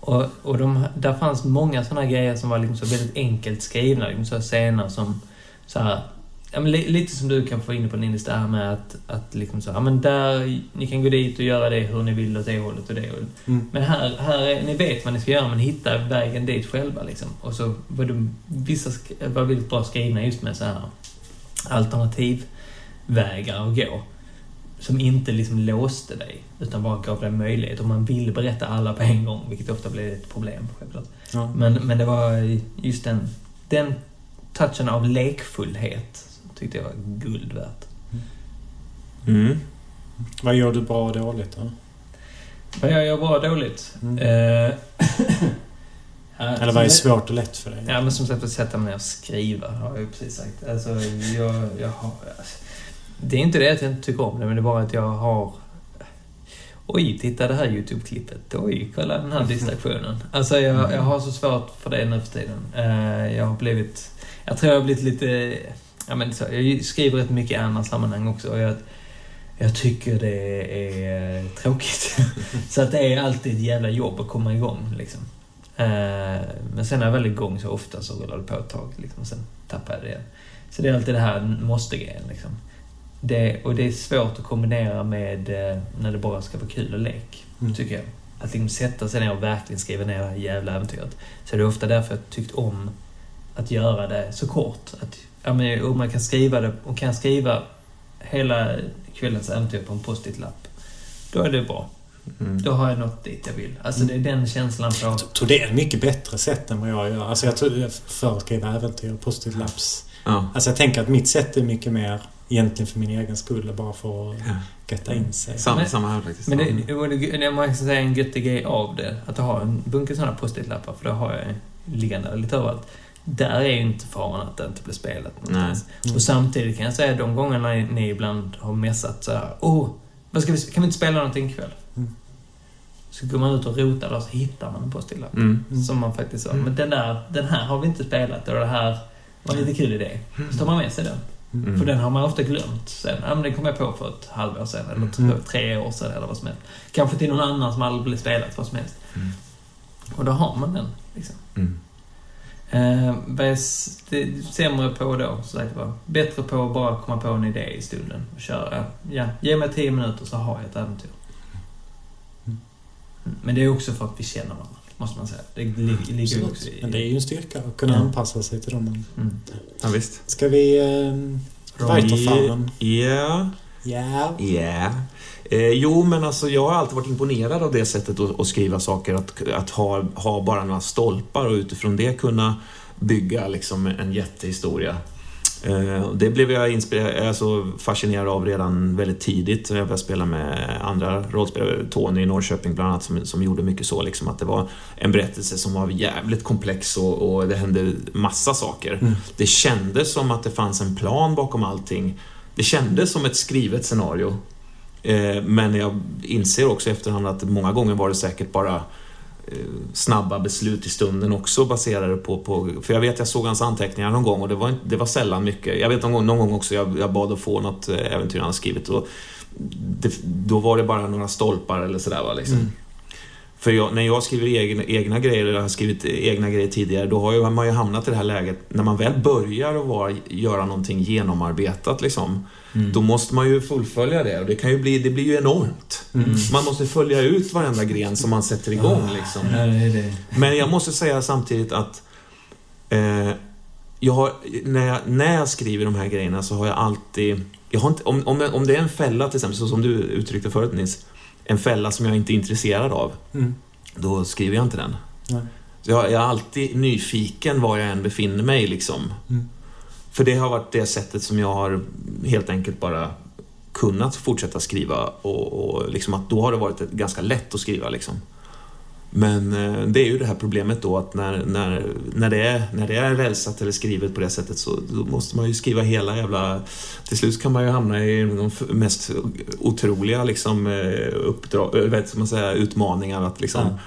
Och, och de, där fanns många såna grejer som var liksom så väldigt enkelt skrivna. Liksom så scener som så här, ja, men li, lite som du kan få in på Nindis, det här med att, att liksom så, ja men där, ni kan gå dit och göra det hur ni vill åt det hållet och det hållet. Mm. Men här, här är, ni vet vad ni ska göra men hitta vägen dit själva liksom. Och så var de, vissa var väldigt bra skrivna just med så här alternativvägar att gå. Som inte liksom låste dig, utan bara gav dig möjlighet. Och man ville berätta alla på en gång, vilket ofta blev ett problem, självklart. Ja. Men, men det var just den, den touchen av lekfullhet tyckte jag var guld värt. Mm. Vad gör du bra och dåligt då? Vad jag gör bra och dåligt? Mm. Eh, Eller vad är svårt och lätt för dig? Ja, men som sagt att sätta mig ner och skriva har jag ju precis sagt. Alltså, jag, jag har... Det är inte det att jag inte tycker om det, men det är bara att jag har... Oj, titta det här YouTube-klippet. Oj, kolla den här distraktionen. Alltså, jag, jag har så svårt för det nu för tiden. Eh, Jag har blivit... Jag tror jag har blivit lite... Ja, men så, jag skriver rätt mycket i andra sammanhang också och jag, jag tycker det är tråkigt. så att det är alltid ett jävla jobb att komma igång liksom. Eh, Men sen när jag väl är igång så ofta så rullar det på ett tag liksom, och sen tappar jag det igen. Så det är alltid det här måste-grejen liksom. Det, och det är svårt att kombinera med eh, när det bara ska vara kul och lek, Mm. tycker jag. Att liksom sätta sig ner och verkligen skriva ner det här jävla äventyret. Så det är ofta därför jag tyckt om att göra det så kort. Att, ja, men, om man kan skriva det, och kan skriva hela kvällens äventyr på en post-it-lapp, då är det bra. Mm. Då har jag nått dit jag vill. Alltså det är den känslan. Jag tror det är ett mycket bättre sätt än vad jag gör. Alltså jag tror jag föreskriver äventyr och post-it laps. Ja. Alltså jag tänker att mitt sätt är mycket mer egentligen för min egen skull, bara för att Ja. götta in sig. Samma, Men- samma här faktiskt. Men det, och det, det, man kan säga en göttig grej av det, att ha en bunke sådana post-it-lappar, för då har jag liggande lite överallt. Där är ju inte faran att det inte blir spelat någonstans. Nej. Och samtidigt kan jag säga de gångerna ni, ni ibland har messat så här, åh, vad ska vi, kan vi inte spela någonting ikväll? Mm. Så går man ut och rotar och så hittar man en postilla. Mm. Som man faktiskt sa, Mm. men den där, den här har vi inte spelat och det här var en lite kul idé. Så tar man med sig den. Mm. För den har man ofta glömt sen. Ja, men den kom jag på för ett halvår sedan, eller t- Mm. tre år sedan eller vad som helst. Kanske till någon annan som aldrig blivit spelat, vad som helst. Mm. Och då har man den. Liksom. Mm. Eh, vad är det sämre på då, så sagt var. Bättre på att bara komma på en idé i stunden och köra. Ja, ge mig tio minuter så har jag ett äventyr. Mm. Mm, Men det är också för att vi känner varandra, måste man säga. Det li- ligger Absolut. också i... Men det är ju en styrka att kunna Ja. anpassa sig till dem. Mm. Ja, visst. Ska vi... Eh, Weiterfahren? Ja. Ja. Ja. Eh, jo, men alltså jag har alltid varit imponerad av det sättet att, att skriva saker. Att, att ha, ha bara några stolpar och utifrån det kunna bygga liksom en jättehistoria. Eh, det blev jag inspirerad, alltså fascinerad av redan väldigt tidigt. Jag började spela med andra rollspelare, Tony i Norrköping bland annat, som, som gjorde mycket så. Liksom, att det var en berättelse som var jävligt komplex och, och det hände massa saker. Mm. Det kändes som att det fanns en plan bakom allting. Det kändes som ett skrivet scenario. Eh, Men jag inser också efterhand att många gånger var det säkert bara eh, snabba beslut i stunden också baserade på, på... För jag vet, jag såg hans anteckningar någon gång och det var, det var sällan mycket. Jag vet någon gång, någon gång också jag, jag bad att få något eh, äventyr han skrivit och det, då var det bara några stolpar eller sådär va, liksom. Mm. För jag, när jag skriver egna, egna grejer, eller har skrivit egna grejer tidigare, då har ju, man ju hamnat i det här läget, när man väl börjar att vara, göra någonting genomarbetat liksom, Mm. då måste man ju fullfölja det och det kan ju bli, det blir ju enormt. Mm. Man måste följa ut varenda gren som man sätter igång liksom. Är det. Men jag måste säga samtidigt att eh, jag har, när, jag, när jag skriver de här grejerna så har jag alltid... Jag har inte, om, om, om det är en fälla till exempel, så som du uttryckte förut Nils, en fälla som jag inte är intresserad av, Mm. då skriver jag inte den. Nej. Så jag, jag är alltid nyfiken var jag än befinner mig liksom. Mm. För det har varit det sättet som jag har helt enkelt bara kunnat fortsätta skriva och, och liksom att då har det varit ganska lätt att skriva liksom. Men eh, det är ju det här problemet då att när, när, när, det är, när det är rälsat eller skrivet på det sättet så då måste man ju skriva hela jävla... Till slut kan man ju hamna i de mest otroliga liksom, eh, uppdrag, eh, vet man säga, utmaningar att liksom... Ja.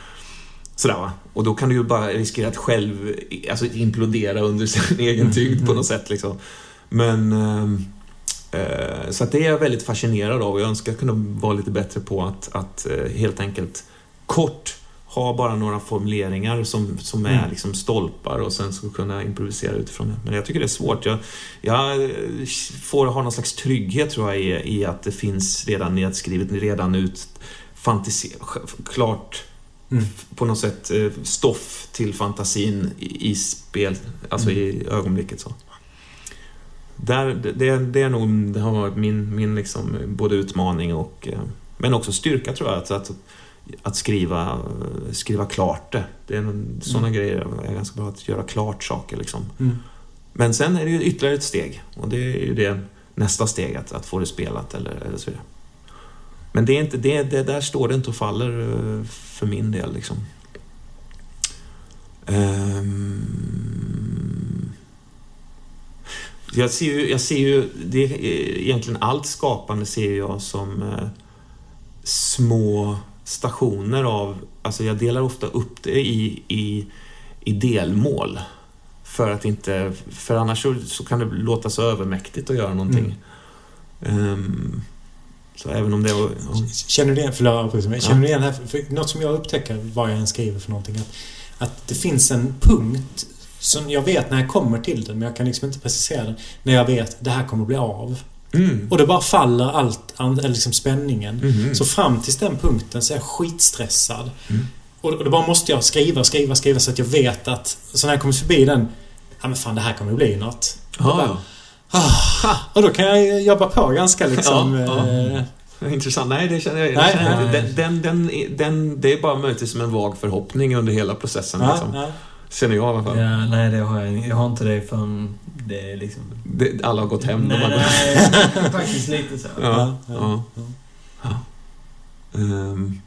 Sådär va. Och då kan du ju bara riskera att själv alltså, implodera under sin egen tyngd på något sätt liksom. Men... ehm, eh, så att det är jag väldigt fascinerad av och jag önskar kunna vara lite bättre på att, att eh, helt enkelt kort ha bara några formuleringar som, som är Mm. liksom stolpar och sen så kunna improvisera utifrån det. Men jag tycker det är svårt. Jag, jag eh, får ha någon slags trygghet tror jag i, i att det finns redan nedskrivet, redan ut fantasi, klart Mm. på något sätt eh, stoff till fantasin i, spel, alltså i ögonblicket så. Där, det, det är nog, det har varit min, min liksom, både utmaning och eh, men också styrka tror jag, att, att, att skriva, skriva klart det. det är nog, sådana Mm. grejer är ganska bra, att göra klart saker liksom. Mm. Men sen är det ju ytterligare ett steg och det är ju det nästa steg, att, att få det spelat eller, eller så vidare. Men det är inte, det, det där står det inte och faller eh, för min del liksom. Ehm. Jag ser ju, jag ser ju det, är egentligen allt skapande ser jag som eh, små stationer av, alltså jag delar ofta upp det i, i, i delmål. För att inte, för annars så, så kan det låta så övermäktigt att göra någonting. Ehm, så även om det var... ja. Känner du igen, förlåt, känner du igen det här? För, något som jag upptäcker vad jag än skriver för någonting. Att, att det finns en punkt som jag vet när jag kommer till den, men jag kan liksom inte precisera den. När jag vet att det här kommer bli av. Mm. Och det bara faller allt, liksom spänningen. Mhm. Så fram tills den punkten så är jag skitstressad. Mm. Och, och då bara måste jag skriva, skriva, skriva så att jag vet att så när jag kommer förbi den Ja men fan det här kommer bli något. Ah, och då kan jag jobba på ganska liksom... Ja, ja. eh. Intressant. Nej, det känner jag, Nej, det känner jag nej, inte. Den, den, den, den, det är bara möjligtvis som en vag förhoppning under hela processen. ja, liksom. ja. Känner jag i alla fall. Ja, nej, det har jag Jag har inte det förrän det är liksom... Det, alla har gått hem. nej, har nej, faktiskt lite så. Ja, Ja, ja. ja. Ehm.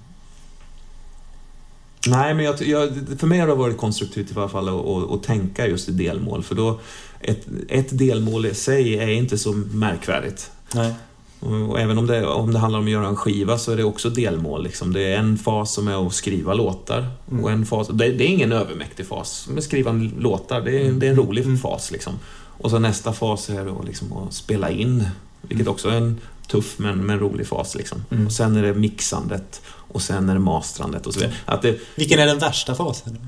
Nej, men jag, jag, för mig har det varit konstruktivt i alla fall att, att, att tänka just i delmål. För då, ett, ett delmål i sig är inte så märkvärdigt. Nej. Och, även om det, om det handlar om att göra en skiva så är det också delmål. Liksom. Det är en fas som är att skriva låtar. Mm. Och en fas, det, det är ingen övermäktig fas. Men skriva låtar, det är, det är en rolig Mm. fas. Liksom. Och så nästa fas är då liksom att spela in. Vilket också är en tuff men, men rolig fas. Liksom. Mm. Och sen är det mixandet. Och sen är det mastrandet och så vidare. Att det, Vilken är den värsta fasen?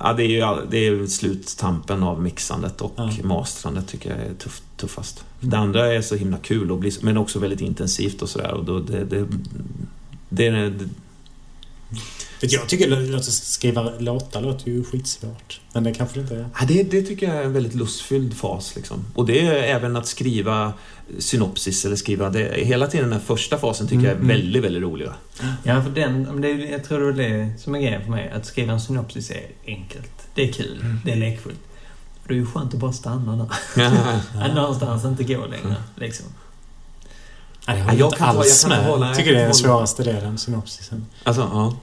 Ja, det är ju det är sluttampen av mixandet och Ja. mastrandet tycker jag är tuff, tuffast. Mm. Det andra är så himla kul, och blir, men också väldigt intensivt och sådär. Det, det, det, är det, jag tycker att skriva låtar låter ju skitsvårt. Men det kanske det inte är. Ja, det, det tycker jag är en väldigt lustfylld fas. Liksom. Och det är även att skriva synopsis eller skriva... Det, hela tiden den här första fasen tycker jag är Mm, mm. väldigt, väldigt rolig. va? Ja, för den, det, är- jag tror det är det som är grejen för mig. Att skriva en synopsis är enkelt. Det är kul. Mm. Det är lekfullt. Det är ju skönt att bara stanna där. Ja. Att någonstans inte gå längre. Liksom. Nej, håller jag inte kan ta- alls jag med. hålla- Jag tycker det är den svåraste delen, synopsisen. Alltså, ja.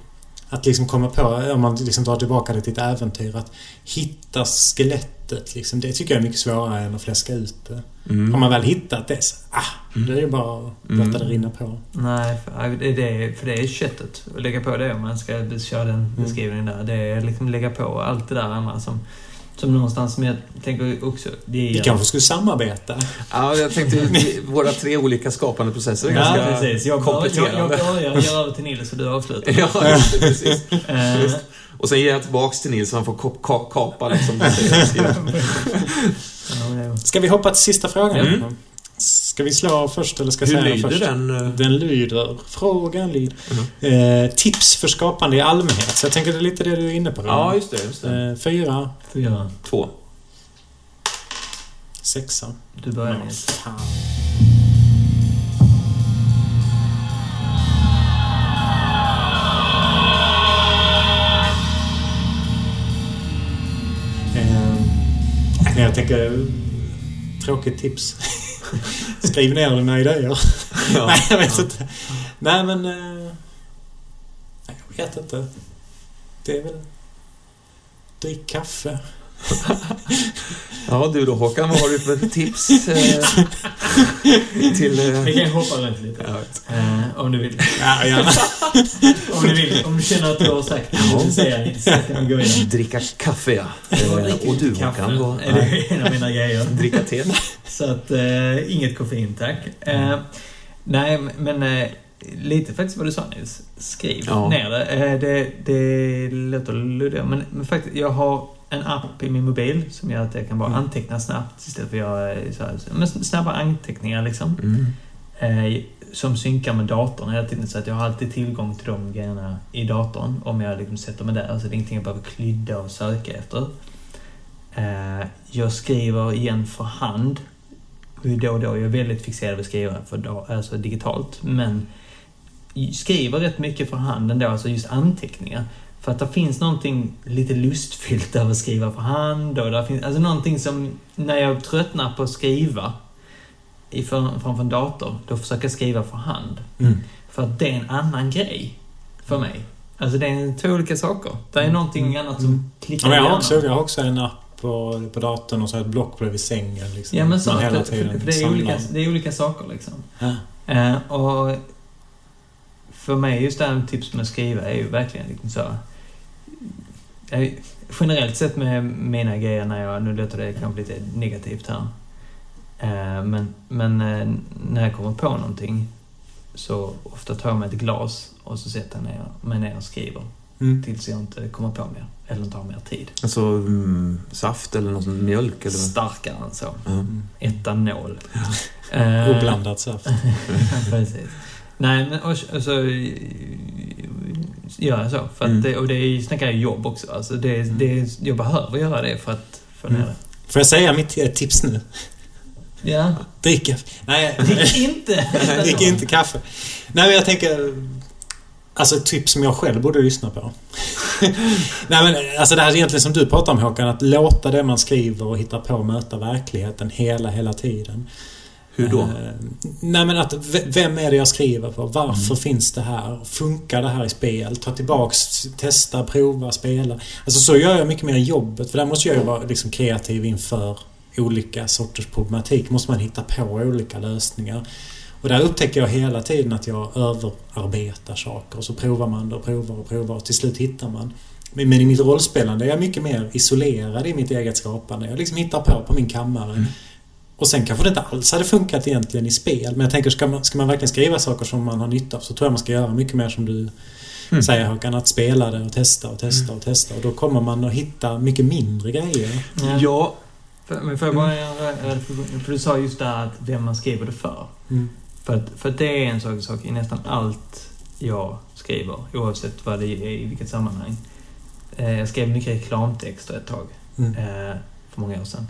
Att liksom komma på, om man liksom drar tillbaka det till ett äventyr, att hitta skelettet liksom. Det tycker jag är mycket svårare än att fläska ut det. Mm. Har man väl hittat det så, ah, Mm. det är ju bara att Mm. låta det rinna på. Nej, för det, är det, för det är köttet. Att lägga på det om man ska köra den Mm. beskrivningen där. Det är liksom lägga på allt det där andra som, som någonstans, men jag tänker också... Det är, Vi kanske skulle samarbeta. ja, jag tänkte våra tre olika skapande processer är Ja, ganska precis. Jag, bör, jag, jag kompletterande. börjar göra över till Nils och du avslutar. Ja, precis. Eh, Just. Och sen ger jag tillbaks till Nils så han får kap, kap, kapa liksom. Ska vi hoppa till sista frågan? Mm. Ska vi slå först eller ska jag säga lyder först? den? eh? Den lyder... Frågan lyder... Mhm. Eh, tips för skapande i allmänhet. Så jag tänker det är lite det du är inne på. Ja, just det. Just det. Eh, fyra, Fyra. Två. sexa. Du börjar fan. Eh, jag tänker... Tråkigt tips. Skriv ner dina idéer. Ja. Nej, jag vet inte. Nej, men... eh, jag vet inte. Det är väl... Drick kaffe. Ja, du då Håkan, vad har du för tips eh, till... Eh, Vi kan hoppa runt lite. jag vet. Eh, om du vill. Ja, gärna. Om du vill. Om du känner att du har sagt säga så kan vi gå. Dricka kaffe, ja. Jag Eh, och du kaffe. Håkan, vad... Är det en av mina grejer? Dricka te? Så att, eh, inget koffein tack. Eh, nej, men eh, lite faktiskt vad du sa Nils. Skriv Ja. ner det. Det. Det låter luddigt, men, men faktiskt, jag har en app i min mobil som gör att jag kan bara Mm. anteckna snabbt istället för att göra eh, så här, men snabba anteckningar liksom. Mm. Eh, som synkar med datorn hela tiden så att jag har alltid tillgång till de grejerna i datorn om jag liksom sätter mig där. Så det är ingenting jag behöver klydda och söka efter. Eh, jag skriver igen för hand då och då. Jag är väldigt fixerad vid att skriva för dag, alltså digitalt. Men skriver rätt mycket för hand ändå, alltså just anteckningar. För att det finns någonting lite lustfyllt över att skriva för hand och där finns, alltså någonting som, när jag tröttnar på att skriva för- framför en dator, då försöker jag skriva för hand. Mm. För att det är en annan grej för mig. Alltså det är två olika saker. Det är Mm. någonting Mm. annat som klickar Ja, jag, har också, jag har också en app på, på datorn och så ett block bredvid sängen. Liksom, Ja men så, för, hela för, tiden för det, är olika, det är olika saker liksom. Ja. Eh, och för mig just det här med tips med att skriva är ju verkligen liksom så... Jag, generellt sett med mina grejer när jag, nu låter det kanske lite negativt här. Eh, men men eh, när jag kommer på någonting så ofta tar jag mig ett glas och så sätter jag ner, mig ner och skriver Mm. tills jag inte kommer på mer. Eller inte har mer tid. Alltså, mm, saft eller någon sån mjölk eller... Starkare än så. Ja. Mm. Etanol. Eh, Oblandat saft. Precis. Nej, men och, och så gör jag så. För Mm. det, och det är, snackar jag jobb också. Alltså det, det, jag behöver göra det för att få ner Mm. det. Får jag säga mitt eh, tips nu? Ja. Drick kaffe. Nej, Drick inte! drick inte kaffe. Nej, men jag tänker... Alltså ett tips som jag själv borde lyssna på. Nej men alltså det här är egentligen som du pratar om Håkan, att låta det man skriver och hittar på möta verkligheten hela, hela tiden. Hur då? Eh, nej men att, vem är det jag skriver på? Varför Mm. finns det här? Funkar det här i spel? Ta tillbaks, testa, prova, spela. Alltså så gör jag mycket mer i jobbet. För där måste jag ju vara liksom kreativ inför olika sorters problematik. Måste man hitta på olika lösningar. Och där upptäcker jag hela tiden att jag överarbetar saker. Och så provar man det och provar och provar och till slut hittar man. Men men i mitt rollspelande är jag mycket mer isolerad i mitt eget skapande. Jag liksom hittar på på min kammare. Mm. Och sen kanske det inte alls hade funkat egentligen i spel. Men jag tänker, ska man, ska man verkligen skriva saker som man har nytta av så tror jag man ska göra mycket mer som du Mm. säger Håkan. Att spela det och testa och testa och testa. Och då kommer man att hitta mycket mindre grejer. Ja, För, men får jag bara göra? För du sa just det här att vem man skriver det för. Mm. För, att, för att det är en sak, sak i nästan allt jag skriver, oavsett vad det är, i vilket sammanhang. Eh, jag skrev mycket reklamtexter ett tag, Mm. eh, för många år sedan.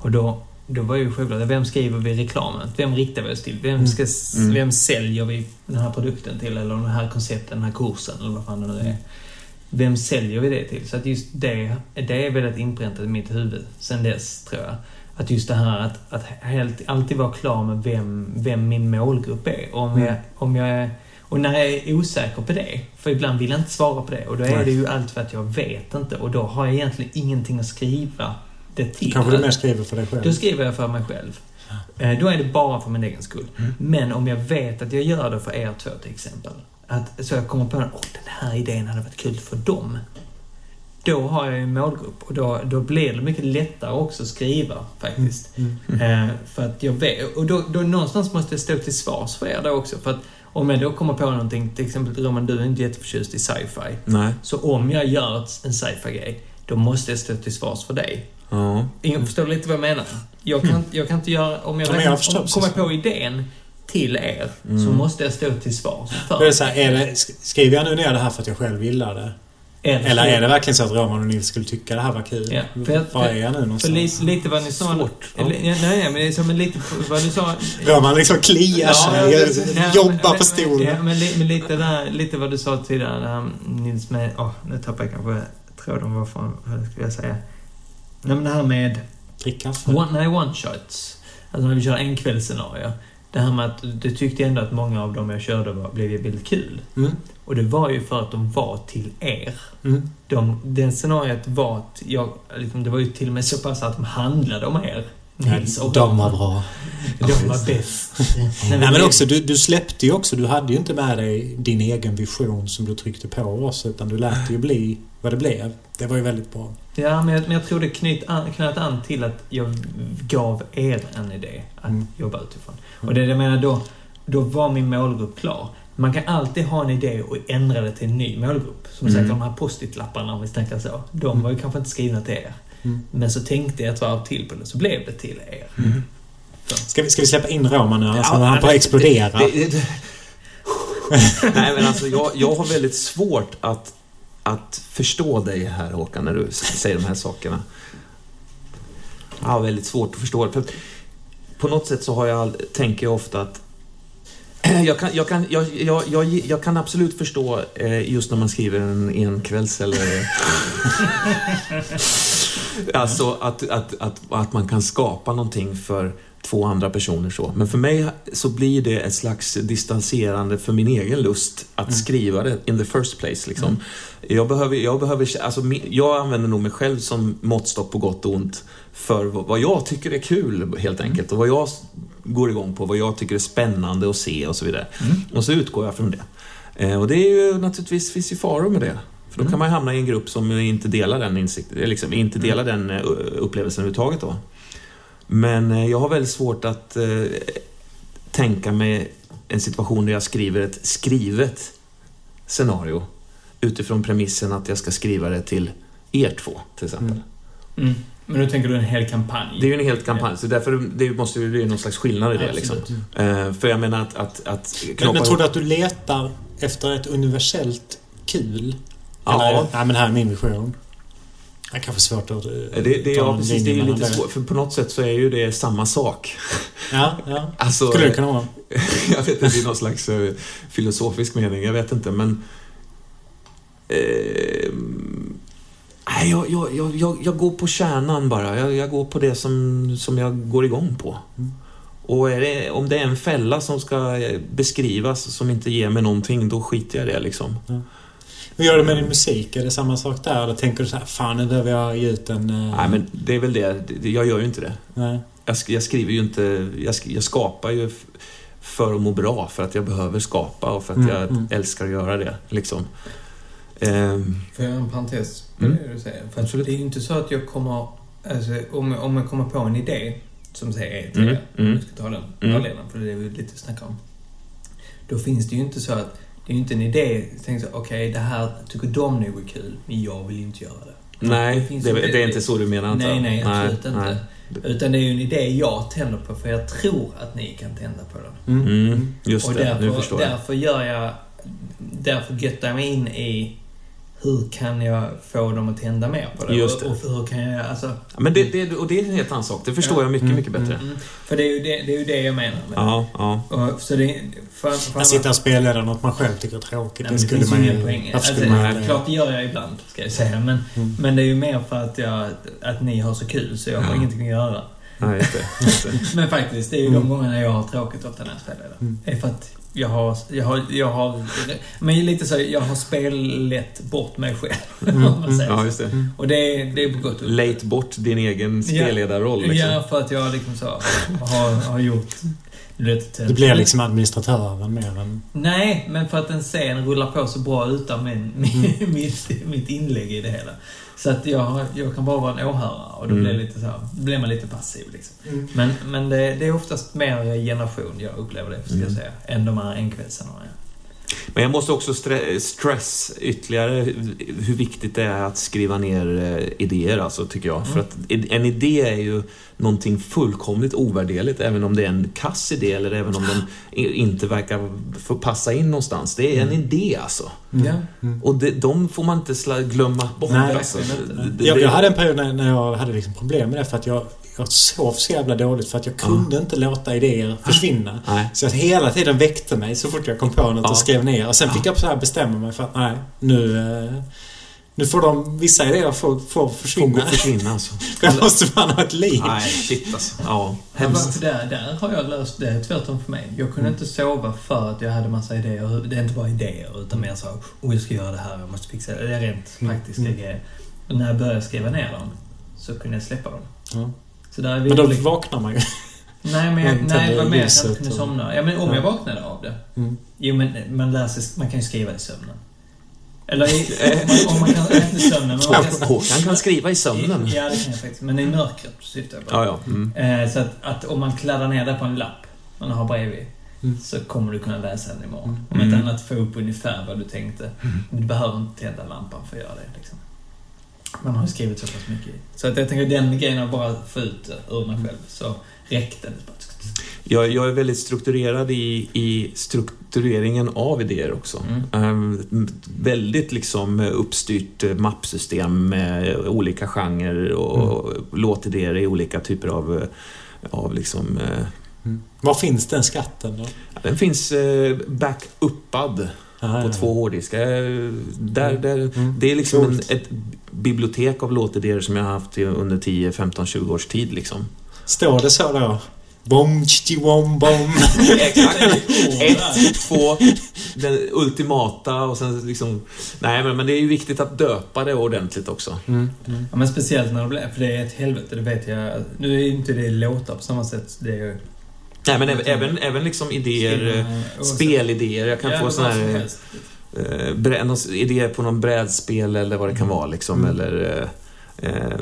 Och då, då var ju självklart, vem skriver vi reklamen? Vem riktar vi oss till? Vem, ska, s- Mm. vem säljer vi den här produkten till? Eller det här konceptet, den här kursen, eller vad fan det nu är. Vem säljer vi det till? Så att just det, det är väldigt inpräntat i mitt huvud sen dess, tror jag. Att just det här att, att helt, alltid vara klar med vem, vem min målgrupp är. Och, om Mm. jag, om jag är, och när jag är osäker på det, för ibland vill jag inte svara på det, och då är det ju allt för att jag vet inte. Och då har jag egentligen ingenting att skriva det till. Kanske du mer skriver för dig själv. Då skriver jag för mig själv. Eh, Då är det bara för min egen skull. Mm. Men om jag vet att jag gör det för er två till exempel. Att, så jag kommer på att den här idén hade varit kul för dem. Då har jag ju en målgrupp och då, då blir det mycket lättare också att skriva faktiskt. Mm. Eh, för att jag vet, och då, då någonstans måste jag stå till svars för er då också. För att om jag då kommer på någonting, till exempel Roman, du är inte jätteförtjust i sci-fi. nej. Så om jag gör en sci-fi-grej, då måste jag stå till svars för dig. Ja. Ingen förstår lite vad jag menar? Jag kan, jag kan inte göra... Om jag, Ja, jag om, kommer på idén till er, så Mm. måste jag stå till svars är för det så här, är det, sk- skriver jag nu ner det här för att jag själv gillar det? Eller är det verkligen så att Roman och Nils skulle tycka det här var kul? Ja, för Var är jag nu någonstans? lite, lite vad ni sa... Svårt, ja. Eller, ja, nej, nej, men är som lite vad du sa... Roman liksom kliar sig, det- nej, jobbar men- på stolen. Ja, men, men lite där, lite vad du sa tidigare, det här Nils med... Åh, nu tappar jag kanske tråden. Vad fan vad skulle jag säga? Nej, men det här med... Drick kaffe. One, nej, one-shots. Alltså när vi kör en kvällsscenario. Det här med att du tyckte ändå att många av dem jag körde var, blev väldigt kul. Mm. Och det var ju för att de var till er. Mm. De, den scenariot var... att Jag, liksom, det var ju till och med så pass att de handlade om er. Nils och De var bra. De var bäst. Nej, men också, du, du släppte ju också, du hade ju inte med dig din egen vision som du tryckte på oss utan du lät det ju bli vad det blev. Det var ju väldigt bra. Ja, men jag, men jag tror det knyt an, knöt an till att jag gav er en idé att Mm. jobba utifrån. Och det jag menar då, då var min målgrupp klar. Man kan alltid ha en idé och ändra det till en ny målgrupp. Som Mm. sagt, de här post-it-lapparna om vi snackar så. De var ju kanske inte skrivna till er. Mm. Men så tänkte jag ett varv till på det, så blev det till er. Mm. Ska vi, ska vi släppa in Roman nu? Alltså, Ja, när han nej, på att explodera. det- det- det- Nej, men alltså jag, jag har väldigt svårt att, att förstå dig här Håkan, när du säger de här sakerna. Jag har väldigt svårt att förstå det. För på något sätt så har jag, tänker jag ofta att jag kan, jag, kan, jag, jag, jag, jag kan absolut förstå eh, just när man skriver en enkvälls eller... alltså att, att, att, att man kan skapa någonting för två andra personer så. Men för mig så blir det ett slags distanserande för min egen lust att skriva det in the first place. Liksom. Jag, behöver, jag, behöver, alltså, jag använder nog mig själv som måttstock på gott och ont för vad jag tycker är kul helt enkelt och vad jag går igång på, vad jag tycker är spännande att se och så vidare. Och så utgår jag från det. Eh, och det är ju naturligtvis, finns ju faror med det. För då kan man hamna i en grupp som inte delar den insikten, eller liksom inte delar den eh, upplevelsen överhuvudtaget då. Men eh, jag har väldigt svårt att eh, tänka mig en situation där jag skriver ett skrivet scenario utifrån premissen att jag ska skriva det till er två, till exempel. Mm. Mm. Men då tänker du en hel kampanj? Det är ju en helt kampanj, så därför det måste ju bli någon slags skillnad i det. Liksom. Eh, för jag menar att... att, att Men, men tror du att du letar efter ett universellt kul? Ja. Eller, nej, men det här är min vision. Det är kanske svårt att eh, Det, det, ja, precis, det är lite svårt, för på något sätt så är ju det samma sak. Ja, ja. Alltså, Skulle det kunna vara. jag vet inte, i någon slags eh, filosofisk mening, jag vet inte, men... Eh, nej, jag, jag, jag, jag, går på kärnan bara. Jag, jag går på det som, som jag går igång på. Mm. Och är det, om det är en fälla som ska eh, beskrivas som inte ger mig någonting, då skiter jag i det liksom. Hur gör du med din musik? Är det samma sak där? Eller tänker du så här, fan nu behöver jag ge ut en... eh, Nej, men det är väl det. Det- Jag gör ju inte det. nej. Jag, sk- jag skriver ju inte... Jag, sk- jag skapar ju för att må bra, för att jag behöver skapa och för att Mm, jag mm. älskar att göra det. Liksom. Ehm, Får jag göra en parentes på Mm. det du säger? För att Absolut. det är ju inte så att jag kommer... Alltså, om, om jag kommer på en idé, som säger E3, Mm, om mm. vi ska ta den Mm. parallellen, för det är vi lite snackar om. Då finns det ju inte så att... Det är ju inte en idé, så okej, det här tycker de nog är kul, men jag vill inte göra det. nej, det, ju- det är inte så du menar jag? Nej, nej, absolut inte. nej. Utan det är ju en idé jag tänder på, för jag tror att ni kan tända på den. Mm. Mm, just och det, därför, nu förstår jag. därför gör jag... Därför göttar jag mig in i hur kan jag få dem att tända mer på det? Just det. Och, och hur kan jag... Alltså, Ja, Men det, det, och det är en helt annan sak. Det förstår Ja. jag mycket, Mm, mycket bättre. mm, för det är, ju det, det är ju det jag menar med det. Ja, ja. Och, så det... För, för Att sitta och spela något man själv tycker är tråkigt. Nej, det finns ju ingen poäng. Varför skulle Alltså, man det? Klart det gör jag ibland, ska jag säga. Men, Mm. men det är ju mer för att, jag, att ni har så kul, så jag har Ja. ingenting att göra. ja just det. Just det. Men faktiskt, det är ju Mm. de gångerna jag har tråkigt ofta när jag spelar det. Mm. Det är för att jag har, jag har, jag har... Men lite så, jag har spelat bort mig själv. Mm, om man säger Ja, just det. Och det, det är på gott och. Lejt bort din egen spelledarroll. Liksom. Ja, för att jag liksom så har, har gjort... Du blir liksom administratören mer än... Nej, men för att en scen rullar på så bra utan min, min, mitt, mitt inlägg i det hela. Så att jag, jag kan bara vara en åhörare och då Mm. blir, det lite så här, blir man lite passiv. Liksom. Men, men det, det är oftast mer generation jag upplever det, ska jag Mm. säga, än de här enkvällsscenerna. Men jag måste också stre- stress ytterligare hur viktigt det är att skriva ner eh, idéer, alltså, tycker jag. Mm. För att en idé är ju någonting fullkomligt ovärderligt, även om det är en kass idé eller även om den inte verkar få passa in någonstans. Det är en Mm. idé, alltså. Ja. Mm. Och det, de får man inte glömma bort. Nej, alltså. Jag, jag hade en period när, när jag hade liksom problem med det för att jag, jag sov så jävla dåligt för att jag Ja. kunde inte låta idéer försvinna. Nej. Så att hela tiden väckte mig så fort jag kom på något Ja. och skrev ner. Och sen Ja. fick jag så här bestämma mig för att nej, nu... eh, Nu får de, vissa idéer får, får Får försvinna. gå försvinna alltså. Jag måste fan ha ett liv. Nej, shit alltså. Ja, Ja, hemskt. för där, där har jag löst det tvärtom för mig. Jag kunde inte sova för att jag hade massa idéer. Det är inte bara idéer, utan mer så oh, jag ska göra det här, jag måste fixa det. Det är rent Mm. praktiska Mm. grejer. Och när jag började skriva ner dem, så kunde jag släppa dem. Ja. Så där är vi Men då olika. vaknar man ju. Nej, men jag, nej, mer att jag kunde och- somna. Ja, men om Ja. jag vaknade av det. Mm. Jo, men man lär sig, man kan ju skriva i sömnen. Eller om, man, om man kan, inte sömnen, men man kan... Håkan kan skriva i sömnen. Ja, det kan jag faktiskt. Men i mörkret syftar jag på. Ja, ja. Mm. Eh, så att, att om man kladdar ner det på en lapp man har bredvid Mm. så kommer du kunna läsa den imorgon. Mm. Om inte Mm. annat få upp ungefär vad du tänkte. Men du behöver inte tända lampan för att göra det. Liksom. Man har ju skrivit så pass mycket. Så att jag tänker den grejen att bara få ut ur mig själv så räckte det. Jag, jag är väldigt strukturerad i, i struktureringen av idéer också. Mm. Ehm, väldigt liksom uppstyrt eh, mappsystem med olika genrer och låtidéer i olika typer av, eh, av liksom... eh, Mm. Var finns den skatten då? Den finns eh, backuppad Ah, på ja. två hårddiskar. Eh, Där, där, Mm. Det är liksom en, ett bibliotek av låtidéer som jag har haft under 10, 15, 20 års tid. Liksom. Står det så då? Bom, tji, bom, bom. Exakt. Ett, två, den ultimata och sen liksom... Nej, men, men det är ju viktigt att döpa det ordentligt också. Mm. Mm. Ja, men speciellt när det blir, för det är ett helvete, det vet jag. Nu är ju inte det låtar på samma sätt. Det är ju... Nej, men även, även, även liksom idéer, eh, spelidéer. Jag kan ja, få som här eh, idéer på någon brädspel eller vad det kan vara liksom. Mm. Eller eh,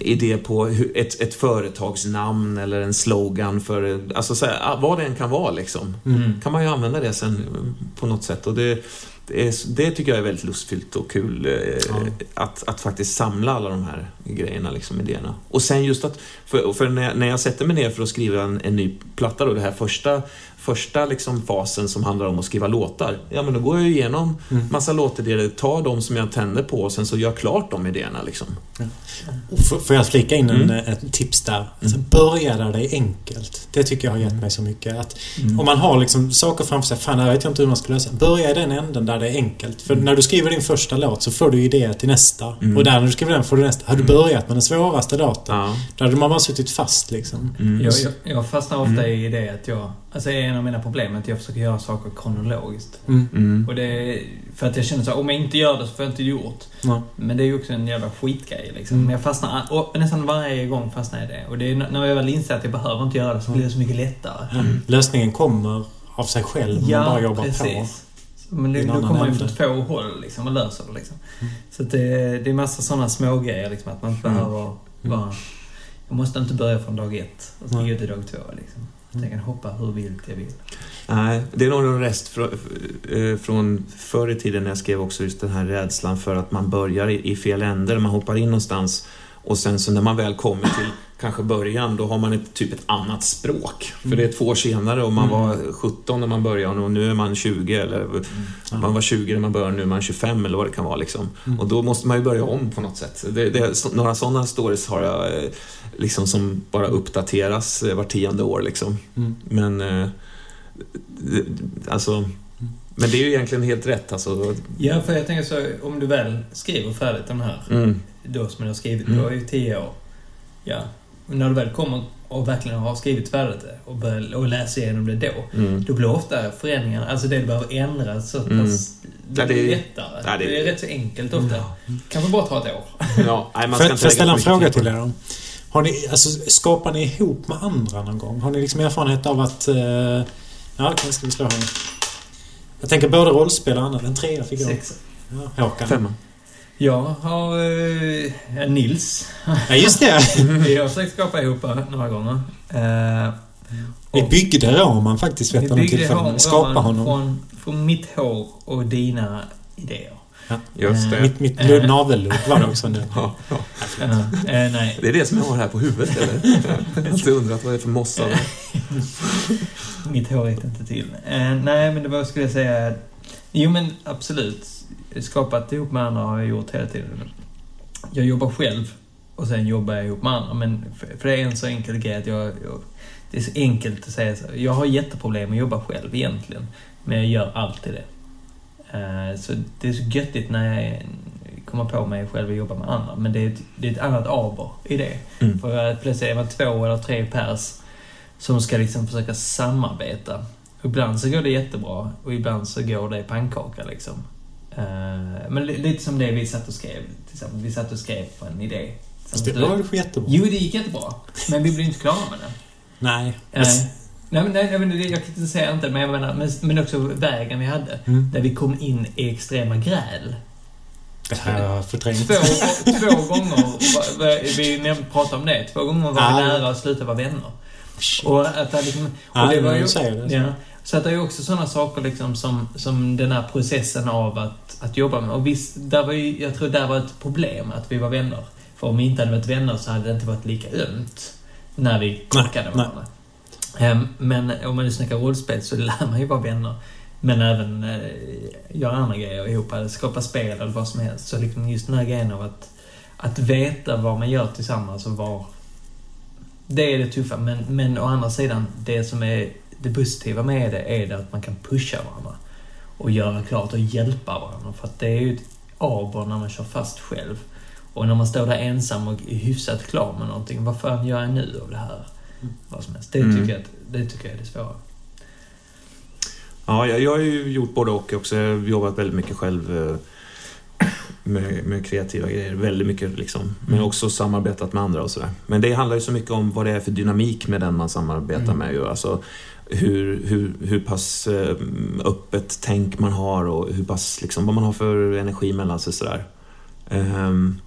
idé på ett, ett företagsnamn eller en slogan för... Alltså så här, ah, vad det än kan vara liksom. Mm. kan man ju använda det sen eh, på något sätt. Och det, det, är, det tycker jag är väldigt lustfyllt och kul. eh, Ja. Att, att faktiskt samla alla de här grejerna, liksom, idéerna. Och sen just att, för, för när, jag, när jag sätter mig ner för att skriva en, en ny platta då, det här första, första liksom fasen som handlar om att skriva låtar. Ja, men då går jag ju igenom Mm. massa låtidéer, tar de som jag tänder på och sen så gör jag klart de idéerna liksom. Får- Får jag flika in en, Mm. ett tips där? Alltså, börja där det är enkelt. Det tycker jag har gett mig så mycket. Att Mm. Om man har liksom saker framför sig, fan här vet jag inte hur man ska lösa. Börja i den änden där det är enkelt. För när du skriver din första låt så får du idéer till nästa. Mm. Och där när du skriver den får du nästa. Har du Mm. börjat med den svåraste låten, Ja. då hade man bara suttit fast liksom. Mm. Jag, jag, jag fastnar ofta i det att jag... Alltså är en av mina problem, att jag försöker göra saker kronologiskt. Mm. Mm. Och det är för att jag känner så här, om jag inte gör det så får jag inte gjort. Ja. Men det är ju också en jävla skitgrej liksom. Mm. Men jag fastnar, och nästan varje gång fastnar jag i det. Och det är när jag väl inser att jag behöver inte göra det så blir det så mycket lättare. Mm. Lösningen kommer av sig själv om man bara jobbar på. Men det, då kommer man ju från två håll liksom och löser det liksom. Mm. Så att det, det är massa sådana smågrejer liksom att man inte Mm. behöver bara... Jag måste inte börja från dag ett och så gå till dag två liksom. Mm. Jag kan hoppa hur vilt jag vill. Nej, det är nog en rest från, eh, från förr i tiden när jag skrev också just den här rädslan för att man börjar i, fel ände, man hoppar in någonstans och sen så när man väl kommer till kanske början, då har man ett, typ ett annat språk. För det är två år senare och man Mm. var 17 när man började och nu är man 20 eller Ja. man var 20 när man började, nu är man 25 eller vad det kan vara liksom. Mm. Och då måste man ju börja om på något sätt. Det, det, några sådana stories har jag eh, liksom som bara uppdateras eh, var tionde år liksom. Mm. Men, eh, det- alltså, men det är ju egentligen helt rätt alltså. Ja, för jag tänker så, om du väl skriver färdigt den här, Mm, då som du har skrivit, Mm. du har ju tio år. Ja. Och när du väl kommer och verkligen har skrivit färdigt det och, börjar, och läser igenom det då, mm. då blir ofta förändringarna, alltså det du behöver ändra så pass... Mm. Det Ja, blir det är- lättare. ja, det- det... är rätt så enkelt ofta. Mm. Kanske bara ta ett år. Ja, nej, man ska får jag ställa en fråga till det. er då? Har ni, alltså, skapar ni ihop med andra någon gång? Har ni liksom erfarenhet av att... Eh, ja, okej, ska vi slå här. Jag tänker både rollspel och annat. En trea fick jag. Sex. Ja, Håkan. Femma. Jag har eh, Nils. Ja, just det. Vi har försökt skapa ihop några gånger. Eh, Vi byggde Roman faktiskt vid vi ett annat tillfälle. Skapa honom. Från, från mitt hår och dina idéer. Just det. Mitt, mitt Eh. ludd- navelludd var det också nu. Ja, ja. Eh, eh, nej, Det är det som jag har här på huvudet, eller? Jag har alltid undrat vad det är för mossa. mitt hår räckte inte till. Eh, nej, men det var, skulle jag säga... Jo, men absolut. Skapat ihop med andra har jag gjort hela tiden. Jag jobbar själv och sen jobbar jag ihop med andra. Men för, det är en så enkel grej att jag, jag... Det är så enkelt att säga så. Jag har jätteproblem att jobba själv egentligen. Men jag gör alltid det. Eh, så det är så göttigt när jag kommer på mig själv att jobba med andra. Men det är ett, det är ett annat aber i det. Mm. För att plötsligt är man två eller tre pers som ska liksom försöka samarbeta. Ibland så går det jättebra och ibland så går det pannkaka liksom. Eh, men li- lite som det vi satt och skrev tillsammans. Vi satt och skrev på en idé. Det var väl jättebra? Jo, det gick jättebra. Men vi blev inte klara med den. Nej. Eh, nej, men, nej, men jag kritiserar inte, men jag menar, men, men också vägen vi hade. Mm. Där vi kom in i extrema gräl. Det har jag förträngt. Två, två gånger, vi pratade om det, två gånger var vi Ah. nära att sluta vara vänner. Och att det liksom... Och det var ju, det. ja, så att det är ju också sådana saker liksom som, som den här processen av att, att jobba med. Och visst, där var ju, jag tror där var ett problem att vi var vänner. För om vi inte hade varit vänner så hade det inte varit lika ömt när vi krockade med varandra. Ehm, men om man nu snackar rollspel så lär man ju vara vänner. Men även eh, göra andra grejer ihop, eller skapa spel eller vad som helst. Så liksom just den här grejen av att, att veta vad man gör tillsammans och var... Det är det tuffa, men, men å andra sidan, det som är det positiva med det är det att man kan pusha varandra. Och göra klart och hjälpa varandra. För att det är ju ett aber när man kör fast själv. Och när man står där ensam och är hyfsat klar med någonting. Vad fan gör jag nu av det här? Vad som helst. Det, Mm. tycker jag, att- det tycker jag är det svåra. Ja, jag, jag har ju gjort både och också. Jag har jobbat väldigt mycket själv eh, med, med kreativa grejer. Väldigt mycket liksom. Men Mm. också samarbetat med andra och sådär. Men det handlar ju så mycket om vad det är för dynamik med den man samarbetar Mm. med. Ju. Alltså, hur, hur, hur pass eh, öppet tänk man har och hur pass, liksom, vad man har för energi mellan sig. Sådär. Ehm,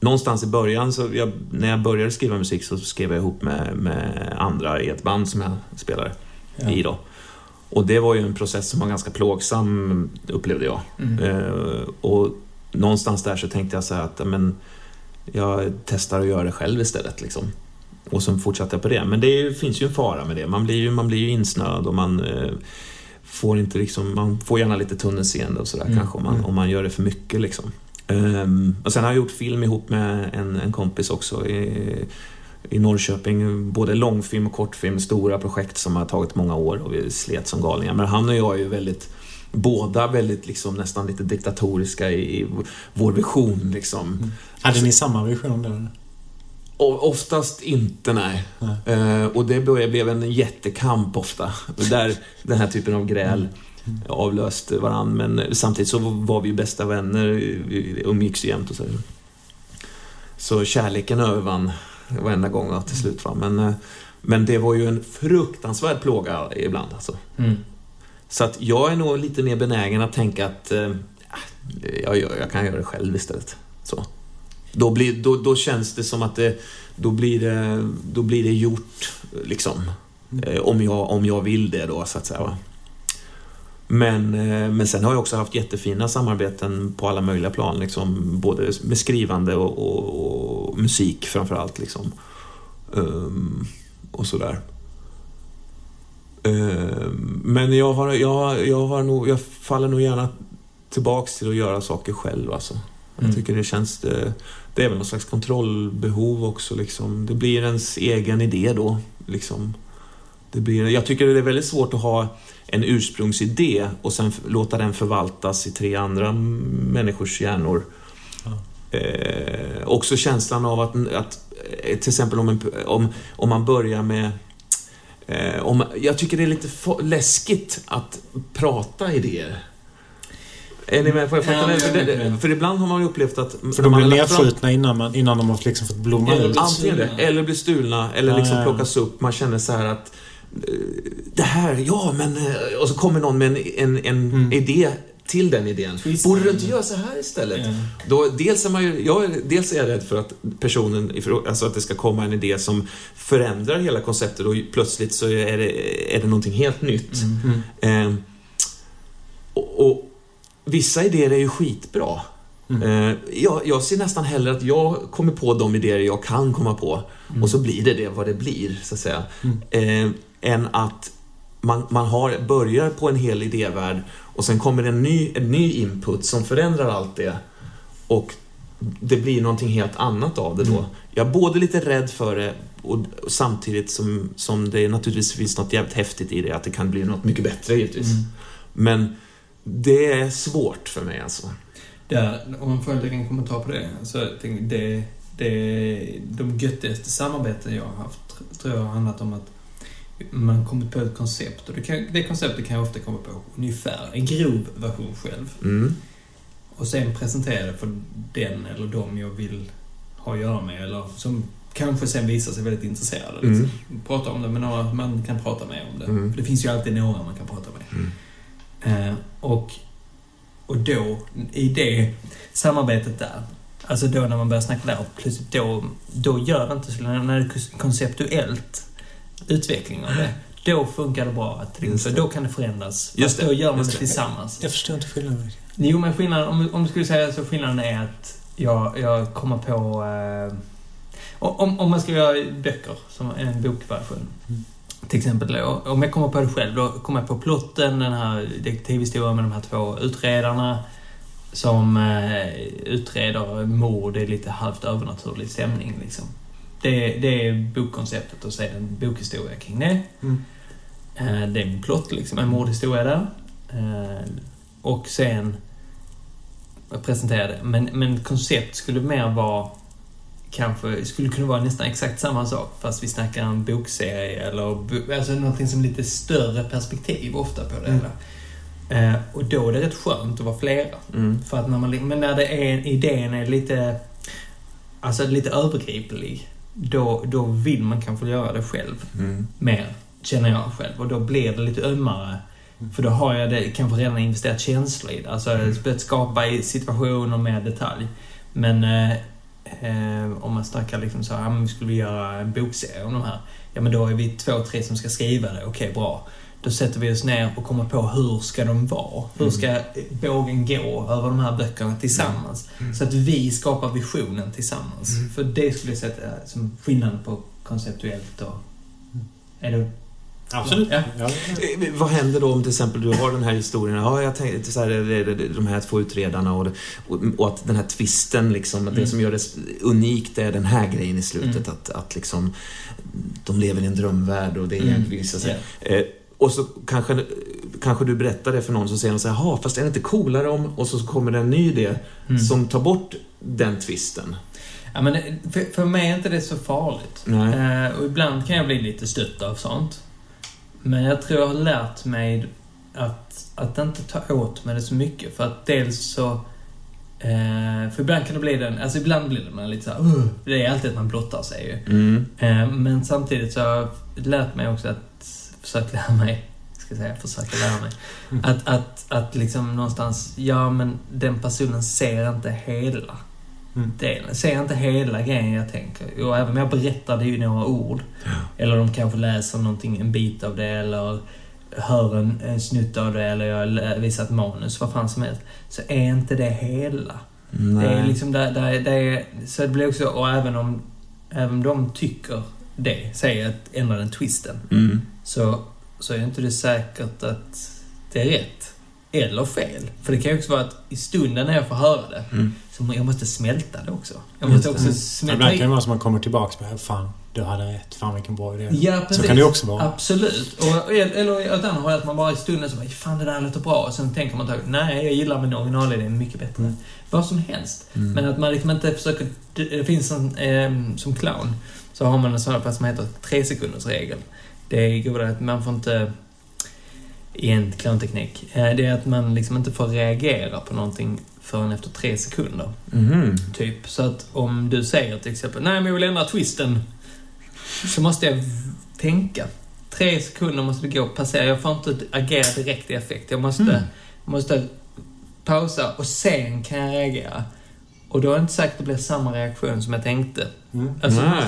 någonstans i början, så jag, när jag började skriva musik så skrev jag ihop med, med andra i ett band som jag spelar Ja. i. Då. Och det var ju en process som var ganska plågsam, upplevde jag. Mm. Eh, och någonstans där så tänkte jag så här att men, jag testar att göra det själv istället. Liksom. Och så fortsatte jag på det. Men det finns ju en fara med det. Man blir ju, man blir ju insnöad och man eh, får inte liksom, man får gärna lite tunnelseende och sådär Mm, kanske om man, mm. om man gör det för mycket. Liksom. Ehm, och sen har jag gjort film ihop med en, en kompis också i, i Norrköping. Både långfilm och kortfilm, stora projekt som har tagit många år och vi slet som galningar. Men han och jag är ju väldigt Båda väldigt liksom nästan lite diktatoriska i, i vår vision liksom. Hade ni samma vision där? Oftast inte, nej. Eh, och det blev en jättekamp ofta. Där den här typen av gräl avlöste varann. Men samtidigt så var vi ju bästa vänner. Vi umgicks jämt och så. Så kärleken övervann varenda gång till slut. Va? Men, eh, men det var ju en fruktansvärd plåga ibland. Alltså. Mm. Så att jag är nog lite mer benägen att tänka att eh, jag, jag, jag kan göra det själv istället. Så. Då, blir, då, då känns det som att det, då, blir det, då blir det gjort, liksom. Eh, om, jag, om jag vill det då, så att säga. Va? Men, eh, men sen har jag också haft jättefina samarbeten på alla möjliga plan. Liksom, både med skrivande och, och, och musik framförallt. Liksom. Um, och sådär. Um, men jag, har, jag, jag, har nog, jag faller nog gärna tillbaks till att göra saker själv. Alltså. Jag Mm. tycker det känns... Det, det är väl någon slags kontrollbehov också. Liksom. Det blir ens egen idé då. Liksom. Det blir, jag tycker det är väldigt svårt att ha en ursprungsidé och sen låta den förvaltas i tre andra människors hjärnor. Eh, också känslan av att, att eh, till exempel om, en, om, om man börjar med eh, om, jag tycker det är lite läskigt att prata idéer. Är ni med på vad jag Ja, fattar? jag för, det, för ibland har man ju upplevt att... För de man blir fram- nedskjutna innan, man, innan de har liksom fått blomma Eller ut. blir- Antingen det, stulna. eller blir stulna, eller Ja, liksom ja. plockas upp. Man känner så här att eh, det här, ja men... eh, Och så kommer någon med en, en, en Mm. idé till den idén. Borde du inte göra så här istället? Ja. Då, dels, är man ju, jag, dels är jag rädd för att personen, alltså att det ska komma en idé som förändrar hela konceptet och plötsligt så är det, är det någonting helt nytt. Mm. Mm. Eh, och, och vissa idéer är ju skitbra. Mm. Eh, jag, jag ser nästan hellre att jag kommer på de idéer jag kan komma på Mm. och så blir det det vad det blir, så att säga. Eh, än att man, man har, börjar på en hel idévärld och sen kommer en ny, en ny input som förändrar allt det och det blir någonting helt annat av det då. Mm. Jag är både lite rädd för det och, och samtidigt som, som det naturligtvis finns något jävligt häftigt i det, att det kan bli något mycket bättre givetvis. Mm. Men det är svårt för mig alltså. Där, om man får lägga en kommentar på det. Så jag tänker, det, det, de göttigaste samarbeten jag har haft tror jag har handlat om att man kommit på ett koncept och det, kan, det konceptet kan jag ofta komma på ungefär en grov version själv. Mm. Och sen presentera det för den eller de jag vill ha att göra med eller som kanske sen visar sig väldigt intresserade. Liksom. Prata om det med några man kan prata med om det. Mm. För det finns ju alltid några man kan prata med. Mm. Eh, och, och då, i det samarbetet där, alltså då när man börjar snacka där, plötsligt då, då gör det inte så när det är konceptuellt utveckling av det, då funkar det bra. Att, det. då kan det förändras. Just Fast det, då gör man just det det. tillsammans. Jag förstår inte skillnaden. Jo, men skillnaden, om, om du skulle säga så, skillnaden är att jag, jag kommer på... Eh, om, om man ska göra böcker, som en bokversion. Mm. Till exempel, om jag kommer på det själv, då kommer jag på plotten, den här detektivhistorien med de här två utredarna som eh, utreder mord i lite halvt övernaturlig stämning. Liksom. Det, det är bokkonceptet och det en bokhistoria kring det. Mm. Eh, det är en plott, liksom, en mordhistoria där. Eh, och sen presentera det. Men, men koncept skulle mer vara kanske, skulle kunna vara nästan exakt samma sak fast vi snackar en bokserie eller bo, alltså någonting som lite större perspektiv ofta på det Mm. hela. Eh, och då är det rätt skönt att vara flera. Mm. För att när man, men när det är, idén är lite, alltså lite övergriplig, då, då vill man kanske göra det själv Mm. mer, känner jag själv. Och då blir det lite ömmare. Mm. För då har jag det, kanske redan investerat känslor i det. Alltså Mm. börjat skapa i situationer med detalj. Men eh, eh, om man snackar liksom så här, ja, men vi skulle göra en bokserie om de här. Ja men då är vi två, tre som ska skriva det. Okej, bra. Då sätter vi oss ner och kommer på hur ska de vara? Hur Mm. ska bågen gå över de här böckerna tillsammans? Mm. Så att vi skapar visionen tillsammans. Mm. För det skulle jag sätta som skillnad på konceptuellt och... Är det... Absolut. Ja. Ja. Eh, Vad händer då om till exempel du har den här historien, ja jag tänkte så här, de här två utredarna och, och, och att den här twisten liksom, att det Mm. som gör det unikt är den här grejen i slutet, Mm. att, att liksom de lever i en drömvärld och det är Mm. visar sig. Och så kanske, kanske du berättar det för någon som säger så här, "Jaha, fast är det inte coolare om... Och så kommer det en ny idé Mm. som tar bort den twisten. Ja, men för, för mig är inte det så farligt. Eh, och ibland kan jag bli lite stött av sånt. Men jag tror jag har lärt mig att, att inte ta åt mig det så mycket. För att dels så... Eh, för ibland kan det bli den... Alltså ibland blir det man lite såhär... Uh, det är alltid att man blottar sig ju. Mm. Eh, men samtidigt så har jag lärt mig också att... Försökt lära mig... Ska jag säga, försöka lära mig. Att, att, att liksom någonstans... Ja, men den personen ser inte hela Mm. delen. Ser inte hela grejen jag tänker. Och även om jag berättar det i några ord. Eller de kanske läser någonting, en bit av det eller hör en, en snutt av det eller jag visar ett manus, vad fan som helst. Så är inte det hela. Nej. Det är liksom där, där, det är, Så det blir också, och även om, även om de tycker det, säger att ändra den twisten. Mm. Så, så är inte det säkert att det är rätt. Eller fel. För det kan ju också vara att i stunden när jag får höra det, Mm. så jag måste smälta det också. Jag måste också Mm. smälta Ibland kan det vara som att man kommer tillbaka och bara, fan, du hade rätt. Fan vilken bra idé. Ja, precis. Så kan det också vara. Absolut. Och, eller åt andra hållet, att man bara i stunden så bara, fan det där låter bra. Och sen tänker man tag, nej jag gillar min originalidé mycket bättre. Mm. Vad som helst. Mm. Men att man liksom inte försöker... Det finns en, eh, som clown, så har man en sån här som heter tre sekunders regel. Det går att man får inte... I en clownteknik. Eh, det är att man liksom inte får reagera på någonting förrän efter tre sekunder. Mhm. Typ. Så att om du säger till exempel, nej men jag vill ändra twisten. Så måste jag tänka. Tre sekunder måste det gå, passera. Jag får inte agera direkt i effekt. Jag måste, Mm. måste pausa och sen kan jag reagera. Och då är det inte säkert att det blir samma reaktion som jag tänkte. Mm. Alltså, Nej.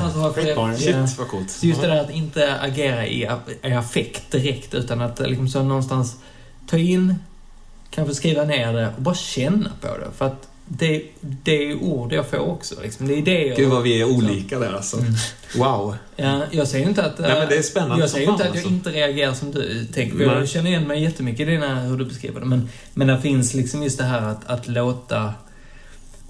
har jag. Shit, vad coolt. Så just det där att inte agera i, i affekt direkt, utan att liksom så någonstans ta in, kanske skriva ner det och bara känna på det. För att det, det är ord jag får också. Liksom. Det är idéer. Gud vad vi är olika där alltså. Mm. Wow. Ja, jag säger inte att... Nej, men det är spännande Jag säger inte att jag alltså. inte reagerar som du tänker. Jag känner igen mig jättemycket i dina, hur du beskriver det. Men, men det finns liksom just det här att, att låta...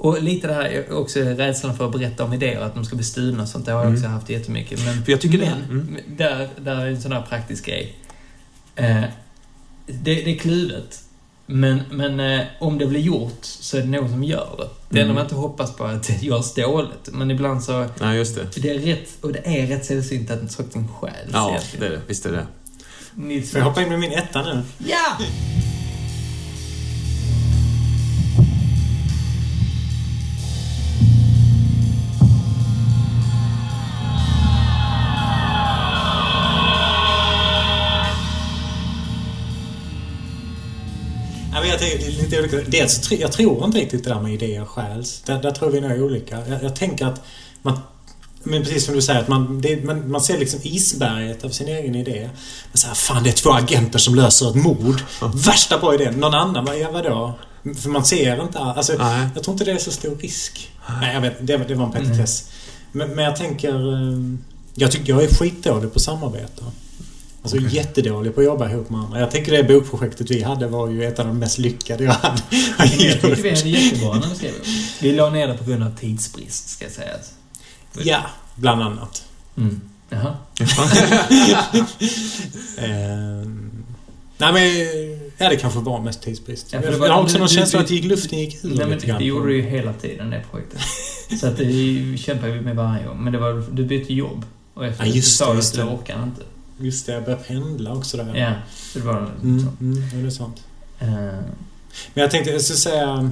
Och lite det här, också rädslan för att berätta om idéer, att de ska bli stulna och sånt. Det har jag Mm. också haft jättemycket. Men, För jag tycker det- men, mm. där, där är en sån här praktisk grej. Eh, det, det är kluvet. Men, men eh, om det blir gjort så är det någon som gör det. Det enda Mm. man inte hoppas på är att det görs dåligt. Men ibland så... Nej, just det. Det är rätt, och det är rätt sällsynt att saker stjäls Ja, egentligen. det är det. Visst är det. Nils Får jag hoppa in med min etta nu? Ja! Men jag tänker, det är lite olika. Dels, jag tror inte riktigt det där med idéer stjäls. Där, där tror vi nog olika. Jag, jag tänker att man... Men precis som du säger, att man, det, man, man ser liksom isberget av sin egen idé. Men så här, fan det är två agenter som löser ett mord. Värsta bra idén. Någon annan, vad, ja, vadå? För man ser inte all- alltså, Nej. Jag tror inte det är så stor risk. Nej, jag vet, det, det var en petitess. Men, men jag tänker... eh, Jag tycker jag är skitdålig på att samarbeta. Alltså Okej. jättedålig på att jobba ihop med andra. Jag tänker det bokprojektet vi hade var ju ett av de mest lyckade jag hade. Jag tyckte vi hade jättebra när vi skrev det. Vi la ner det på grund av tidsbrist, ska jag säga. Ja, bland annat. Mm. Jaha. Ehm, nej men... Ja, det kanske var mest tidsbrist. Ja, det var- jag har också du- någon känsla du- att det gick luften gick ur Nej, men det gjorde du ju hela tiden, det projektet. Så att det kämpade vi med varje gång. Men det var, du bytte jobb. Och efter Ja, det just så sa det, du att du det. orkar inte. Just det, jag började pendla också där. Ja, det var Mm, så. mm, ja, det är sant. Eh, Men jag tänkte, jag skulle säga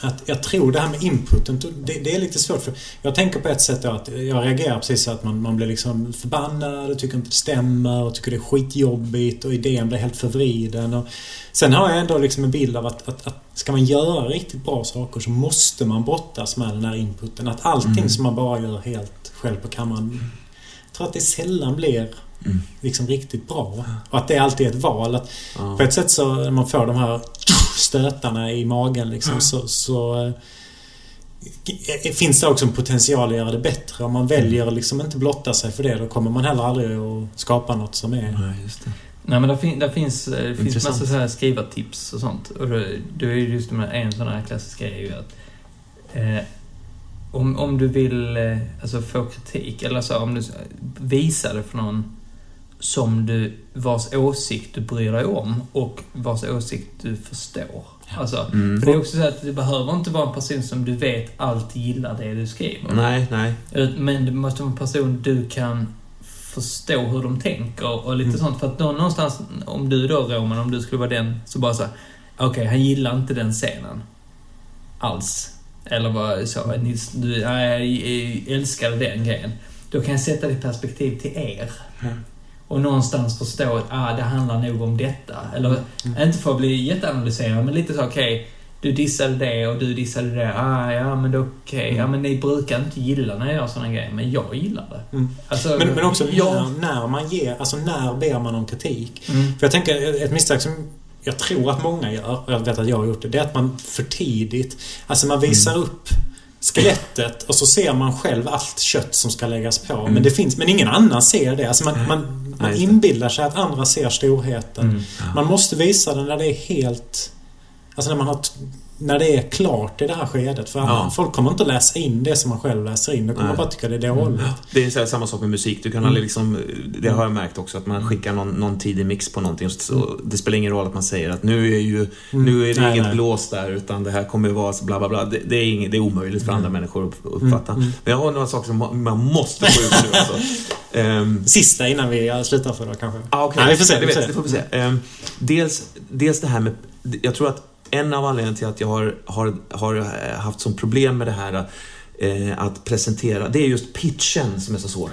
att jag tror det här med inputen, det, det är lite svårt för jag tänker på ett sätt då att jag reagerar precis så att man, man blir liksom förbannad och tycker inte det stämmer och tycker det är skitjobbigt och idén blir helt förvriden. Och sen har jag ändå liksom en bild av att, att, att ska man göra riktigt bra saker så måste man brottas med den här inputen. Att allting Mm. som man bara gör helt själv på kammaren tror att det sällan blir Mm. liksom riktigt bra. Och att det alltid är ett val. Att Ja. på ett sätt så när man får de här stötarna i magen liksom så, så eh, finns det också en potential att göra det bättre. Om man väljer liksom inte blotta sig för det då kommer man heller aldrig att skapa något som är... Nej, just det. Nej men där, fin, där finns, eh, det finns massa så här skrivartips och sånt. Och då, då är ju just här, en sån här klassisk grej är ju att eh, om, om du vill eh, alltså få kritik eller så, om du s- visa det för någon som du, vars åsikt du bryr dig om och vars åsikt du förstår. Alltså, Mm. för det är också så att det behöver inte vara en person som du vet alltid gillar det du skriver. Nej, nej. Men det måste vara en person du kan förstå hur de tänker och lite Mm. sånt. För att då, någonstans, om du då Roman, om du skulle vara den, så bara så okej, han gillar inte den scenen. Alls. Eller vad så, nej, jag älskade den grejen. Då kan jag sätta det i perspektiv till er. Mm. Och någonstans förstå att ah, det handlar nog om detta. Eller, Mm. inte för att bli jätteanalyserad, men lite så, okej, du dissade det och du dissade det. Ah, ja, men det är okej. Ja, men ni brukar inte gilla när jag gör såna grejer, men jag gillar det. Mm. Alltså, Men, men också ja. när, när man ger, alltså när ber man om kritik? Mm. För jag tänker, ett misstag som jag tror att många gör, och jag vet att jag har gjort det, det är att man för tidigt, alltså man visar Mm. upp skelettet och så ser man själv allt kött som ska läggas på. Mm. Men det finns, men ingen annan ser det. Alltså man, man, man inbillar sig att andra ser storheten. Mm. Man måste visa den när det är helt... Alltså när man har... När det är klart i det här skedet. För Ja. folk kommer inte läsa in det som man själv läser in. De kommer Nej. bara tycka det är dåligt. Det är så samma sak med musik. Du kan Mm. liksom, det har jag märkt också, att man skickar någon, någon tidig mix på någonting. Så det spelar ingen roll att man säger att nu är, ju, nu är det Mm. Nej, inget nej. blås där, utan det här kommer vara så bla bla bla. Det, det, är, inget, det är omöjligt för andra människor att uppfatta. Mm. Men jag har några saker som man- man måste få ut nu alltså. Ehm, Sista innan vi slutar för idag kanske. Ah, okej. Nej, vi får se, Det, vi får vet, se. det får vi se. Ehm, dels, dels det här med... Jag tror att en av anledningarna till att jag har, har, har eh, haft som problem med det här eh, att presentera, det är just pitchen som är så svår.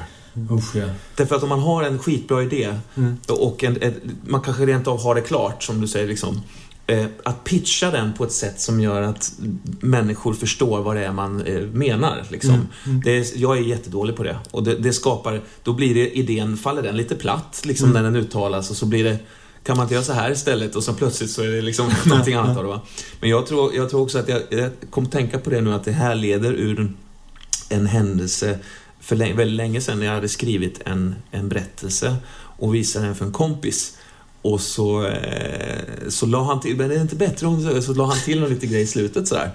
Usch, ja. Därför att om man har en skitbra idé Mm. och en, ett, man kanske rent av har det klart, som du säger, liksom. Eh, att pitcha den på ett sätt som gör att människor förstår vad det är man eh, menar. Liksom. Mm. Mm. Det är, jag är jättedålig på det. Och det, det skapar, då blir det, idén, faller den lite platt liksom, Mm. när den uttalas och så blir det kan man inte göra så här istället? Och så plötsligt så är det liksom någonting annat av det va. Men jag tror, jag tror också att jag, jag kom tänka på det nu att det här leder ur en händelse för länge, väldigt länge sedan när jag hade skrivit en, en berättelse och visade den för en kompis. Och så, eh, så la han till, men är det inte bättre om så, la han till någon liten grej i slutet sådär.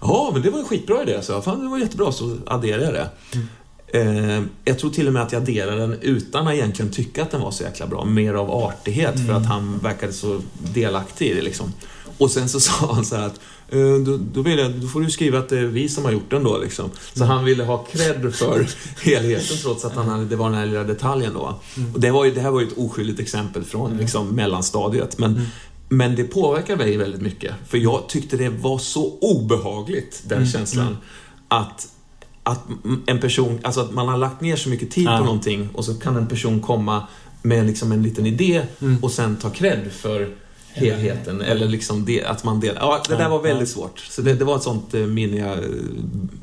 Ja, men det var en skitbra idé, så jag. Fan, det var jättebra, så adderade jag det. Mm. Eh, jag tror till och med att jag adderade den utan att egentligen tycka att den var så jäkla bra. Mer av artighet, för att han verkade så delaktig i det liksom. Och sen så sa han så här att eh, då, då, vill jag, då får du skriva att det är vi som har gjort den då liksom. Så han ville ha cred för helheten trots att han hade, det var den här lilla detaljen då. Och det, var ju, det här var ju ett oskyldigt exempel från liksom, mellanstadiet. Men, men det påverkar mig väldigt mycket. För jag tyckte det var så obehagligt, den känslan. Att, att en person, alltså att man har lagt ner så mycket tid Ja. på någonting och så kan en person komma med liksom en liten idé Mm. och sen ta cred för helheten. Eller liksom det, att man delar. Ja, det där var väldigt ja. svårt. Så det, det var ett sånt eh, minne jag, eh,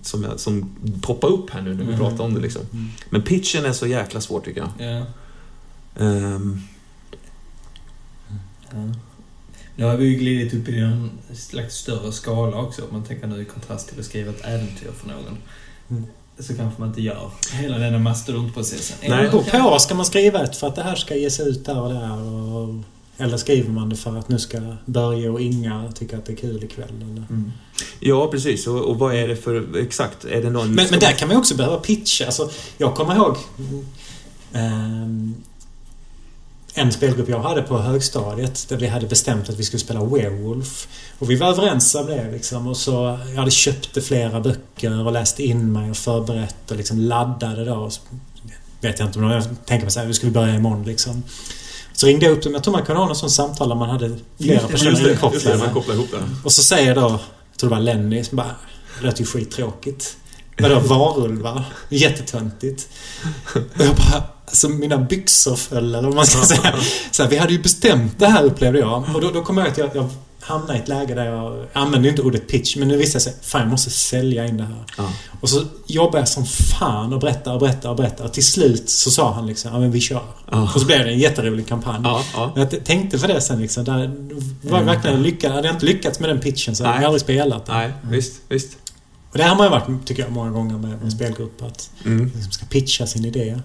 som, jag, som poppade upp här nu när vi Mm. pratade om det. Liksom. Men pitchen är så jäkla svår tycker jag. Ja. Ja. Nu har vi ju glidit upp i en slags större skala också. Om man tänker nu i kontrast till att skriva ett äventyr för någon. Så kanske man inte gör hela denna mastodontprocessen. Nej, kan- på. Ska man skriva ett för att det här ska ges ut där och där? Och, eller skriver man det för att nu ska Börje och Inga tycka att det är kul ikväll? Eller? Mm. ja, precis. Och, och vad är det för... Exakt. Är det någon... Men, men där man- kan man också behöva pitcha. Alltså, jag kommer ihåg ehm, en spelgrupp jag hade på högstadiet där vi hade bestämt att vi skulle spela Werewolf. Och vi var överens om det liksom. Och så, jag hade köpt flera böcker och läst in mig och förberett och liksom laddade då. Så vet jag inte om jag tänker mig såhär, vi skulle börja imorgon liksom. Så ringde jag upp dem. Jag tror man kunde ha någon sån samtal där man hade flera Just personer Just det, just det, man kopplar ihop det. Och så säger då, jag tror det var Lenny, som bara Det låter ju skittråkigt. Vadå varulvar? Jättetöntigt. Och jag bara, alltså mina byxor föll eller vad man ska säga. Så här, vi hade ju bestämt det här upplevde jag. Och då, då kom jag att jag, jag hamnade i ett läge där jag använde inte ordet pitch men nu det sig, fan jag måste sälja in det här. Ja. Och så jobbade jag som fan och berättade och berättade och berättade. Och till slut så sa han liksom, ja men vi kör. Ja. Och så blev det en jätterolig kampanj. Ja. Men Jag tänkte på det sen liksom. Där var jag verkligen lyckad. Hade jag inte lyckats med den pitchen så hade jag aldrig spelat. Nej, visst, visst. Och det har man ju varit, tycker jag, många gånger med en spelgrupp. Att Mm. man liksom ska pitcha sin idé.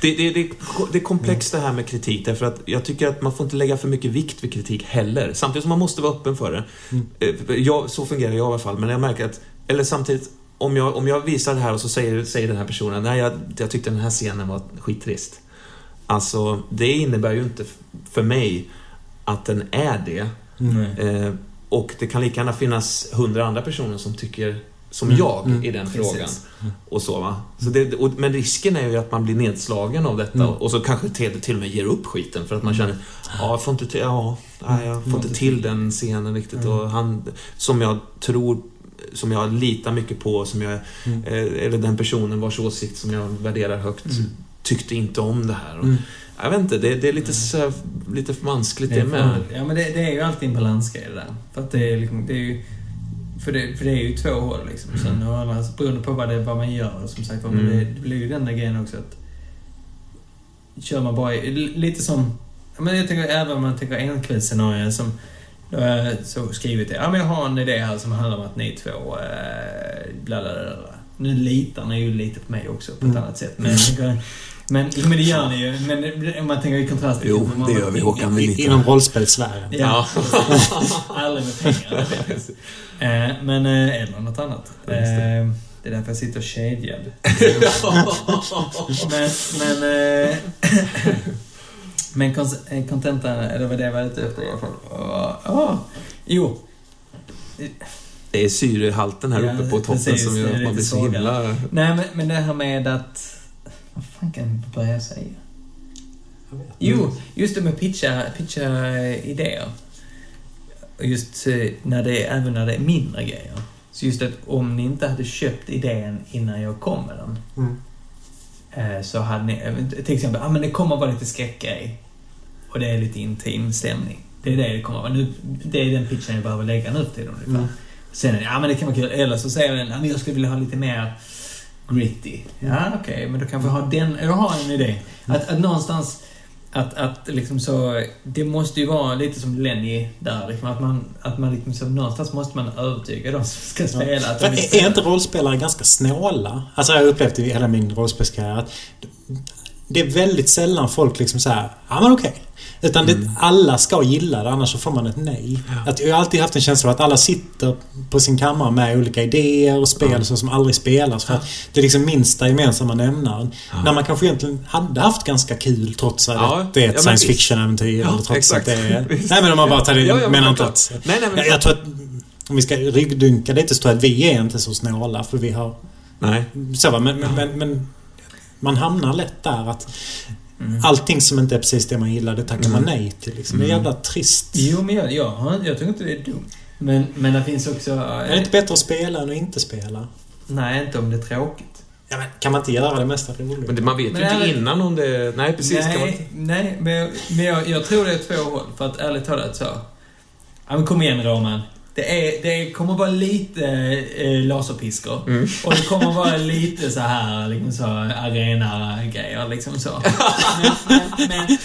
Det, det, det, det är komplext det här med kritik därför att jag tycker att man får inte lägga för mycket vikt vid kritik heller. Samtidigt som man måste vara öppen för det. Mm. Eh, Jag, så fungerar jag i alla fall, men jag märker att... Eller samtidigt, om jag, om jag visar det här och så säger, säger den här personen nej jag, jag tyckte den här scenen var skittrist. Alltså, det innebär ju inte för mig att den är det. Mm. Eh, och det kan lika gärna finnas hundra andra personer som tycker som Mm, jag mm, i den precis. frågan. Och så, va? Så det, och, men risken är ju att man blir nedslagen av detta Mm. och så kanske till, till och med ger upp skiten för att man känner ja, jag får inte till, ja, nej, jag får Mm. inte till den scenen riktigt. Mm. Och han, som jag tror, som jag litar mycket på, som jag, Mm. eh, eller den personen vars åsikt som jag värderar högt, Mm. tyckte inte om det här. Och, Mm. Jag vet inte, det, det är lite, så, lite vanskligt det Det är med. Ja, men det, det är ju alltid en balansgrej det där. För att det är liksom, det är ju... För det, för det är ju två håll liksom. Sen å andra sidan, beroende på vad, det, vad man gör, som sagt var, men Mm. det, det blir ju den där grejen också att... Kör man bara lite som... Men jag tänker även om man tänker enkvällsscenarier som... Då har jag så skrivit det. Ja, men jag har en idé här som handlar om att ni två... Bla, bla, bla, bla. Nu litar ni ju lite på mig också på ett Mm. annat sätt. Men. Men, men det gör ni ju. Men om man tänker i kontrast till... Jo, det gör vi, Håkan. Vi I- litar. Inom rollspelssfären. Ja, aldrig med pengar. Eh, men, eh, eller något annat. Eh, det är därför jag sitter kedjad. men, men... Eh, men kontentan, eller vad det var ute efter i alla fall. Åh, åh. Jo. Det är syrehalten här uppe på toppen precis, som gör att man blir så himla... Nej, men, men det här med att... Vad fan kan jag börja säga? Jo, just det med pitcha, pitcha idéer. Just eh, när det är, även när det är mindre grejer. Så just att om ni inte hade köpt idén innan jag kom med den. Mm. eh, Så hade ni, eh, till exempel, ah, men det kommer vara lite skräckgrej. Och det är lite intim stämning. Det är det det kommer vara. Nu, det är den pitchen jag behöver lägga nu tiden ungefär. Mm. Sen ja men det kan vara kul. Eller så säger den, ja men jag skulle vilja ha lite mer gritty. Ja okej, men då kanske jag har den, jag har en idé. Att, att någonstans, att, att liksom så, det måste ju vara lite som Lenny där, liksom, att man, att man liksom så, någonstans måste man övertyga de som ska spela. Vill är, är inte rollspelare ganska snåla? Alltså jag har upplevt i hela min rollspelskarriär att det är väldigt sällan folk liksom säger ja men okej. Utan det, alla ska gilla det, annars så får man ett nej. Att jag har alltid haft en känsla av att alla sitter på sin kammare med olika idéer och spel Ja. så som aldrig spelas. För att det är liksom minsta gemensamma nämnaren. Ja. När man kanske egentligen hade haft ganska kul trots att Ja, det är ett ja, science fiction-äventyr. Ja, eller trots exakt. att det är... Nej men om man bara tar det... Ja, ja, men menar inte att... Nej, nej, men... Jag, jag tror att om vi ska ryggdunka lite så tror jag att vi är inte så snåla för vi har... Nej. Så men, men, men man hamnar lätt där att Mm. allting som inte är precis det man gillar, det tackar man Mm. nej till. Liksom. Det är Mm. jävla trist. Jo, men jag, jag, jag tycker inte det är dumt. Men, men det finns också... Är det inte bättre att spela än att inte spela? Nej, inte om det är tråkigt. Ja, men kan man inte göra det mesta roligt? Men det, man vet Men ju inte ärligt- innan om det... Nej, precis. Kan man... nej, nej, men, jag, men jag, jag tror det är två håll. För att ärligt talat så... Ja, men kom igen Roman. Det, är, det kommer vara lite eh, laserpiskor. Mm. Och det kommer vara lite så här liksom så arena-grejer liksom så. Men, men, men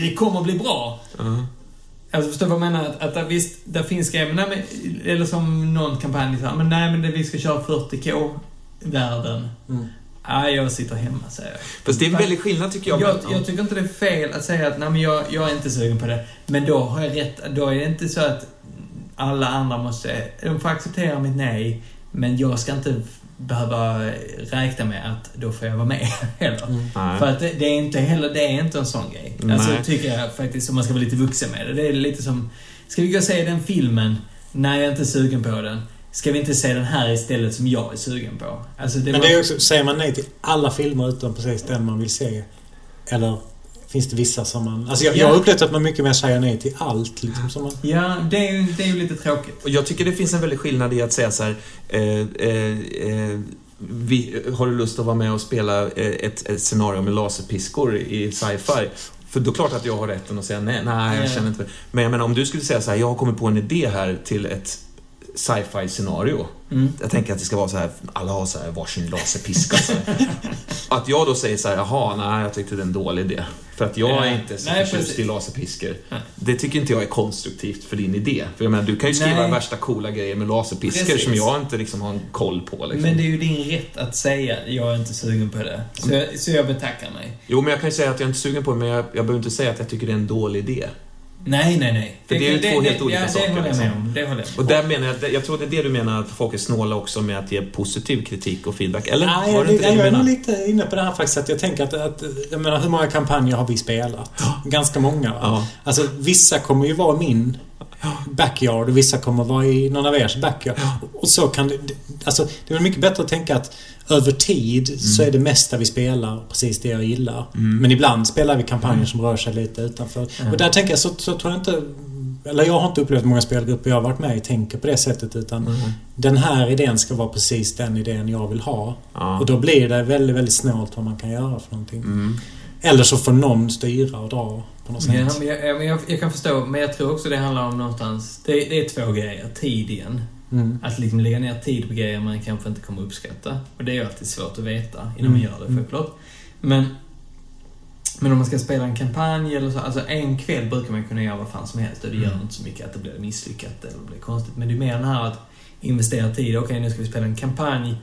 det kommer bli bra. Ja. Alltså förstår du vad jag menar? Att, att visst, där finns grejer, men, nej, men, eller som någon kampanj så här, men nej men det, vi ska köra 40K-världen. Mm. Nej, jag sitter hemma säger jag. Fast det är en väldig skillnad tycker jag. Jag, men- jag tycker inte det är fel att säga att nej, men jag, jag är inte sugen på det. Men då har jag rätt. Då är det inte så att alla andra måste... De får acceptera mitt nej, men jag ska inte behöva räkna med att då får jag vara med heller. Mm. För att det, det är inte heller, det är inte en sån grej. Nej. Alltså tycker jag faktiskt, om man ska vara lite vuxen med det. Det är lite som, ska vi gå och se den filmen? Nej, jag är inte sugen på den. Ska vi inte se den här istället som jag är sugen på? Alltså det Men det är också, säger man nej till alla filmer utom precis den man vill se? Eller finns det vissa som man... Alltså jag, jag har Ja. upplevt att man mycket mer säger nej till allt liksom som man... Ja, det är, ju, det är ju lite tråkigt. Och jag tycker det finns en väldig skillnad i att säga så här... Eh, eh, eh, vi, har du lust att vara med och spela eh, ett, ett scenario med laserpiskor i sci-fi? För då är det klart att jag har rätten att säga nej, nej jag Ja. känner inte för Men jag menar om du skulle säga så här, jag har kommit på en idé här till ett sci-fi scenario. Mm. Jag tänker att det ska vara så här, alla har så här varsin laserpiska. Så här. Att jag då säger så här, jaha, nej, jag tyckte det är en dålig idé. För att jag Ja. är inte så Nej, förtjust precis. i laserpiskor. Nej. Det tycker inte jag är konstruktivt för din idé. För jag menar, du kan ju skriva Nej. värsta coola grejer med laserpiskor Precis. som jag inte liksom har koll på. Liksom. Men det är ju din rätt att säga jag är inte sugen på det. Så jag, så jag betackar mig. Jo, men jag kan ju säga att jag är inte sugen på det, men jag, jag behöver inte säga att jag tycker det är en dålig idé. Nej, nej, nej. För det är ju två helt olika ja, saker, Det håller jag med liksom. om. Det håller jag Och där menar jag, jag tror det är det du menar att folk är snåla också med att ge positiv kritik och feedback. Eller Nej, var jag, det inte det jag, du jag är nog menade? lite inne på det här faktiskt. Att jag tänker att, att jag menar, hur många kampanjer har vi spelat? Ganska många va? Ja. Alltså vissa kommer ju vara min backyard och vissa kommer vara i någon av ers backyard. Och så kan det... Alltså, det är mycket bättre att tänka att över tid så är det mesta vi spelar precis det jag gillar. Men ibland spelar vi kampanjer som rör sig lite utanför. Och där tänker jag så, så tror jag inte... Eller jag har inte upplevt många spelgrupper jag har varit med i tänker på det sättet utan den här idén ska vara precis den idén jag vill ha. Ja. Och då blir det väldigt, väldigt snålt vad man kan göra för någonting. Mm. Eller så får någon styra och dra på något sätt. Ja, men jag, jag, jag, jag kan förstå, men jag tror också det handlar om någonstans... Det, det är två grejer. Tid igen. Mm. Att liksom lägga ner tid på grejer man kanske inte kommer uppskatta. Och det är ju alltid svårt att veta innan man Mm. gör det, självklart. Men, men om man ska spela en kampanj eller så, alltså en kväll brukar man kunna göra vad fan som helst och det gör Mm. inte så mycket att det blir misslyckat eller blir konstigt. Men det är mer den här att investera tid. Okej, nu ska vi spela en kampanj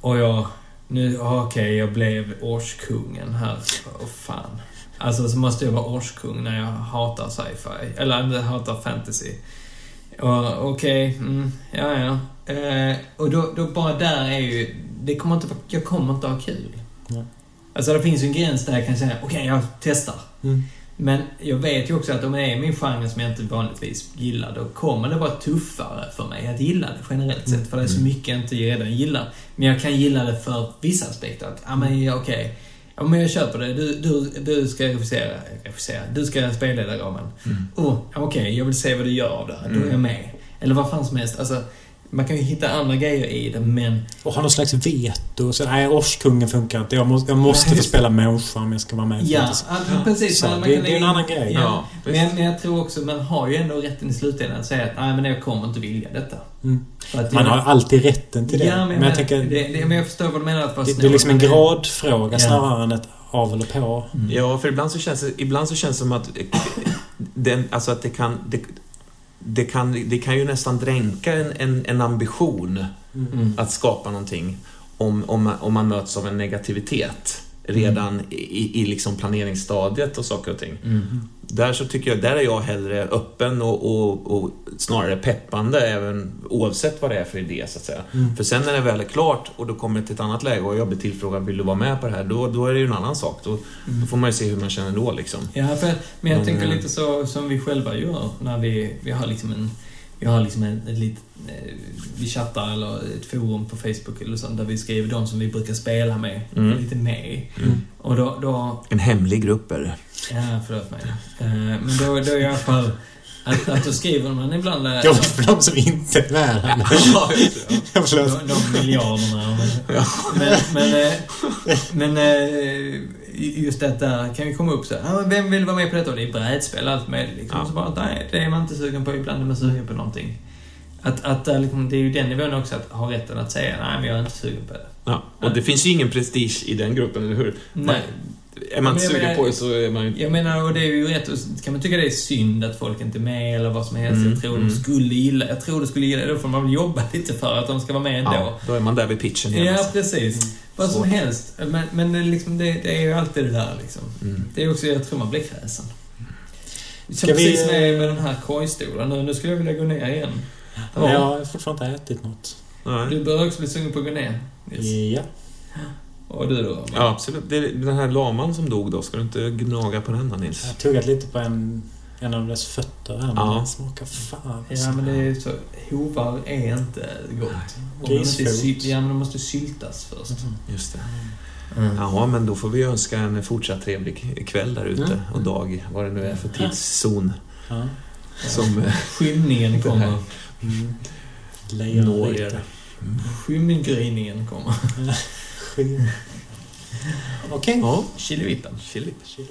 och jag... Nu, okej, jag blev årskungen här. Åh fan. Alltså så måste jag vara årskung när jag hatar sci-fi. Eller inte hatar fantasy. Okej, mm, ja ja. Eh, och då, då bara där är ju... Det kommer inte, jag kommer inte ha kul. Nej. Alltså det finns ju en gräns där jag kan säga, okej jag testar. Mm. Men jag vet ju också att om det är min genre som jag inte vanligtvis gillar, då kommer det vara tuffare för mig att gilla det generellt sett. För det är så mycket jag inte redan gillar. Men jag kan gilla det för vissa aspekter. Att, ja men okej. Ja men jag köper det. Du, du, du ska regissera, regissera. Du ska spelleda ramen. Oh, okej, jag vill se vad du gör av det här. Då är jag med. Eller vad fan som helst. Alltså, man kan ju hitta andra grejer i det, men... Och ha någon slags veto. Så, nej, årskungen funkar inte. Jag måste, jag måste få spela människa om jag ska vara med Ja, ja, precis. Så, man, man det- kan det är en annan grej. Ja. Ja, men, men jag tror också, man har ju ändå rätten i slutändan att säga att nej men jag kommer inte vilja detta. Mm. Man jag- har alltid rätten till det. Ja, men, men jag tänker... det, det, men jag förstår vad du menar att vara Det, det är liksom en men gradfråga Ja. snarare än ett av eller på. Ja, för ibland så känns det, ibland så känns det som att, den, alltså att det kan, det, det kan, det kan ju nästan dränka en, en, en ambition Mm. att skapa någonting om, om, om man möts av en negativitet redan i, i liksom planeringsstadiet och saker och ting. Mm. Där så tycker jag, där är jag hellre öppen och, och, och snarare peppande även oavsett vad det är för idé så att säga. Mm. För sen när det väl är klart och då kommer det till ett annat läge och jag blir tillfrågad, vill du vara med på det här? Då, då är det ju en annan sak. Då, då får man ju se hur man känner då liksom. Ja, för, men jag Men, tänker eh, lite så som vi själva gör när vi, vi har liksom en vi har liksom en, ett litet, eh, vi chattar eller ett forum på Facebook eller sånt där vi skriver de som vi brukar spela med, Mm. lite med. Mm. Och då, då, En hemlig grupp är det. ja förlåt mig. Eh, Men då, då i alla fall, att, att då skriver man ibland... eh, Jobbigt för de som inte är med här. Jag förlåt. De, de miljarderna. Men, men, men, men just detta kan ju komma upp så här, "Ja, men vem vill vara med på detta? Och det är brädspel allt med liksom. Ja. Så bara, nej, det är man inte sugen på. Ibland är man sugen på någonting. Att, att liksom, det är ju den nivån också, att ha rätten att säga, nej men jag är inte sugen på det. Ja. Och det finns ju ingen prestige i den gruppen, eller hur? Man, Nej. Är man inte jag sugen menar- på det så är man ju... Jag menar, och det är ju rätt, kan man tycka det är synd att folk inte är med eller vad som helst. Mm, jag tror mm. de skulle gilla, jag tror de skulle gilla det. Då får man väl jobba lite för att de ska vara med ändå. Ja, då är man där vid pitchen igen. Ja, alltså. precis. Vad som helst. Men, men det, är liksom, det, det är ju alltid det där liksom. Mm. Det är också, jag tror man blir kräsen. Som Ska vi, precis med, eh, med den här korgstolen nu. Nu skulle jag vilja gå ner igen. Men jag har fortfarande inte ätit något. Nej. Du bör också bli sugen på att gå ner. Nils. Ja. Och du då? Ja, absolut. Det, den här laman som dog då, ska du inte gnaga på den då, Nils? Jag har tuggat lite på en, en av dess fötter här. Men Ja. den smakar fan. Ja, men det är så... Hovar är inte gott. Grisfot. ja, men de måste syltas först. Just det. Mm. Jaha, men då får vi önska en fortsatt trevlig kväll där ute Mm. och dag, vad det nu är för tidszon Ja. som eh, Skymningen kommer. Mm. Lejon når lite. er. Skymgryningen kommer. Okej. Okay. Ja. Chili. Chili. Chili.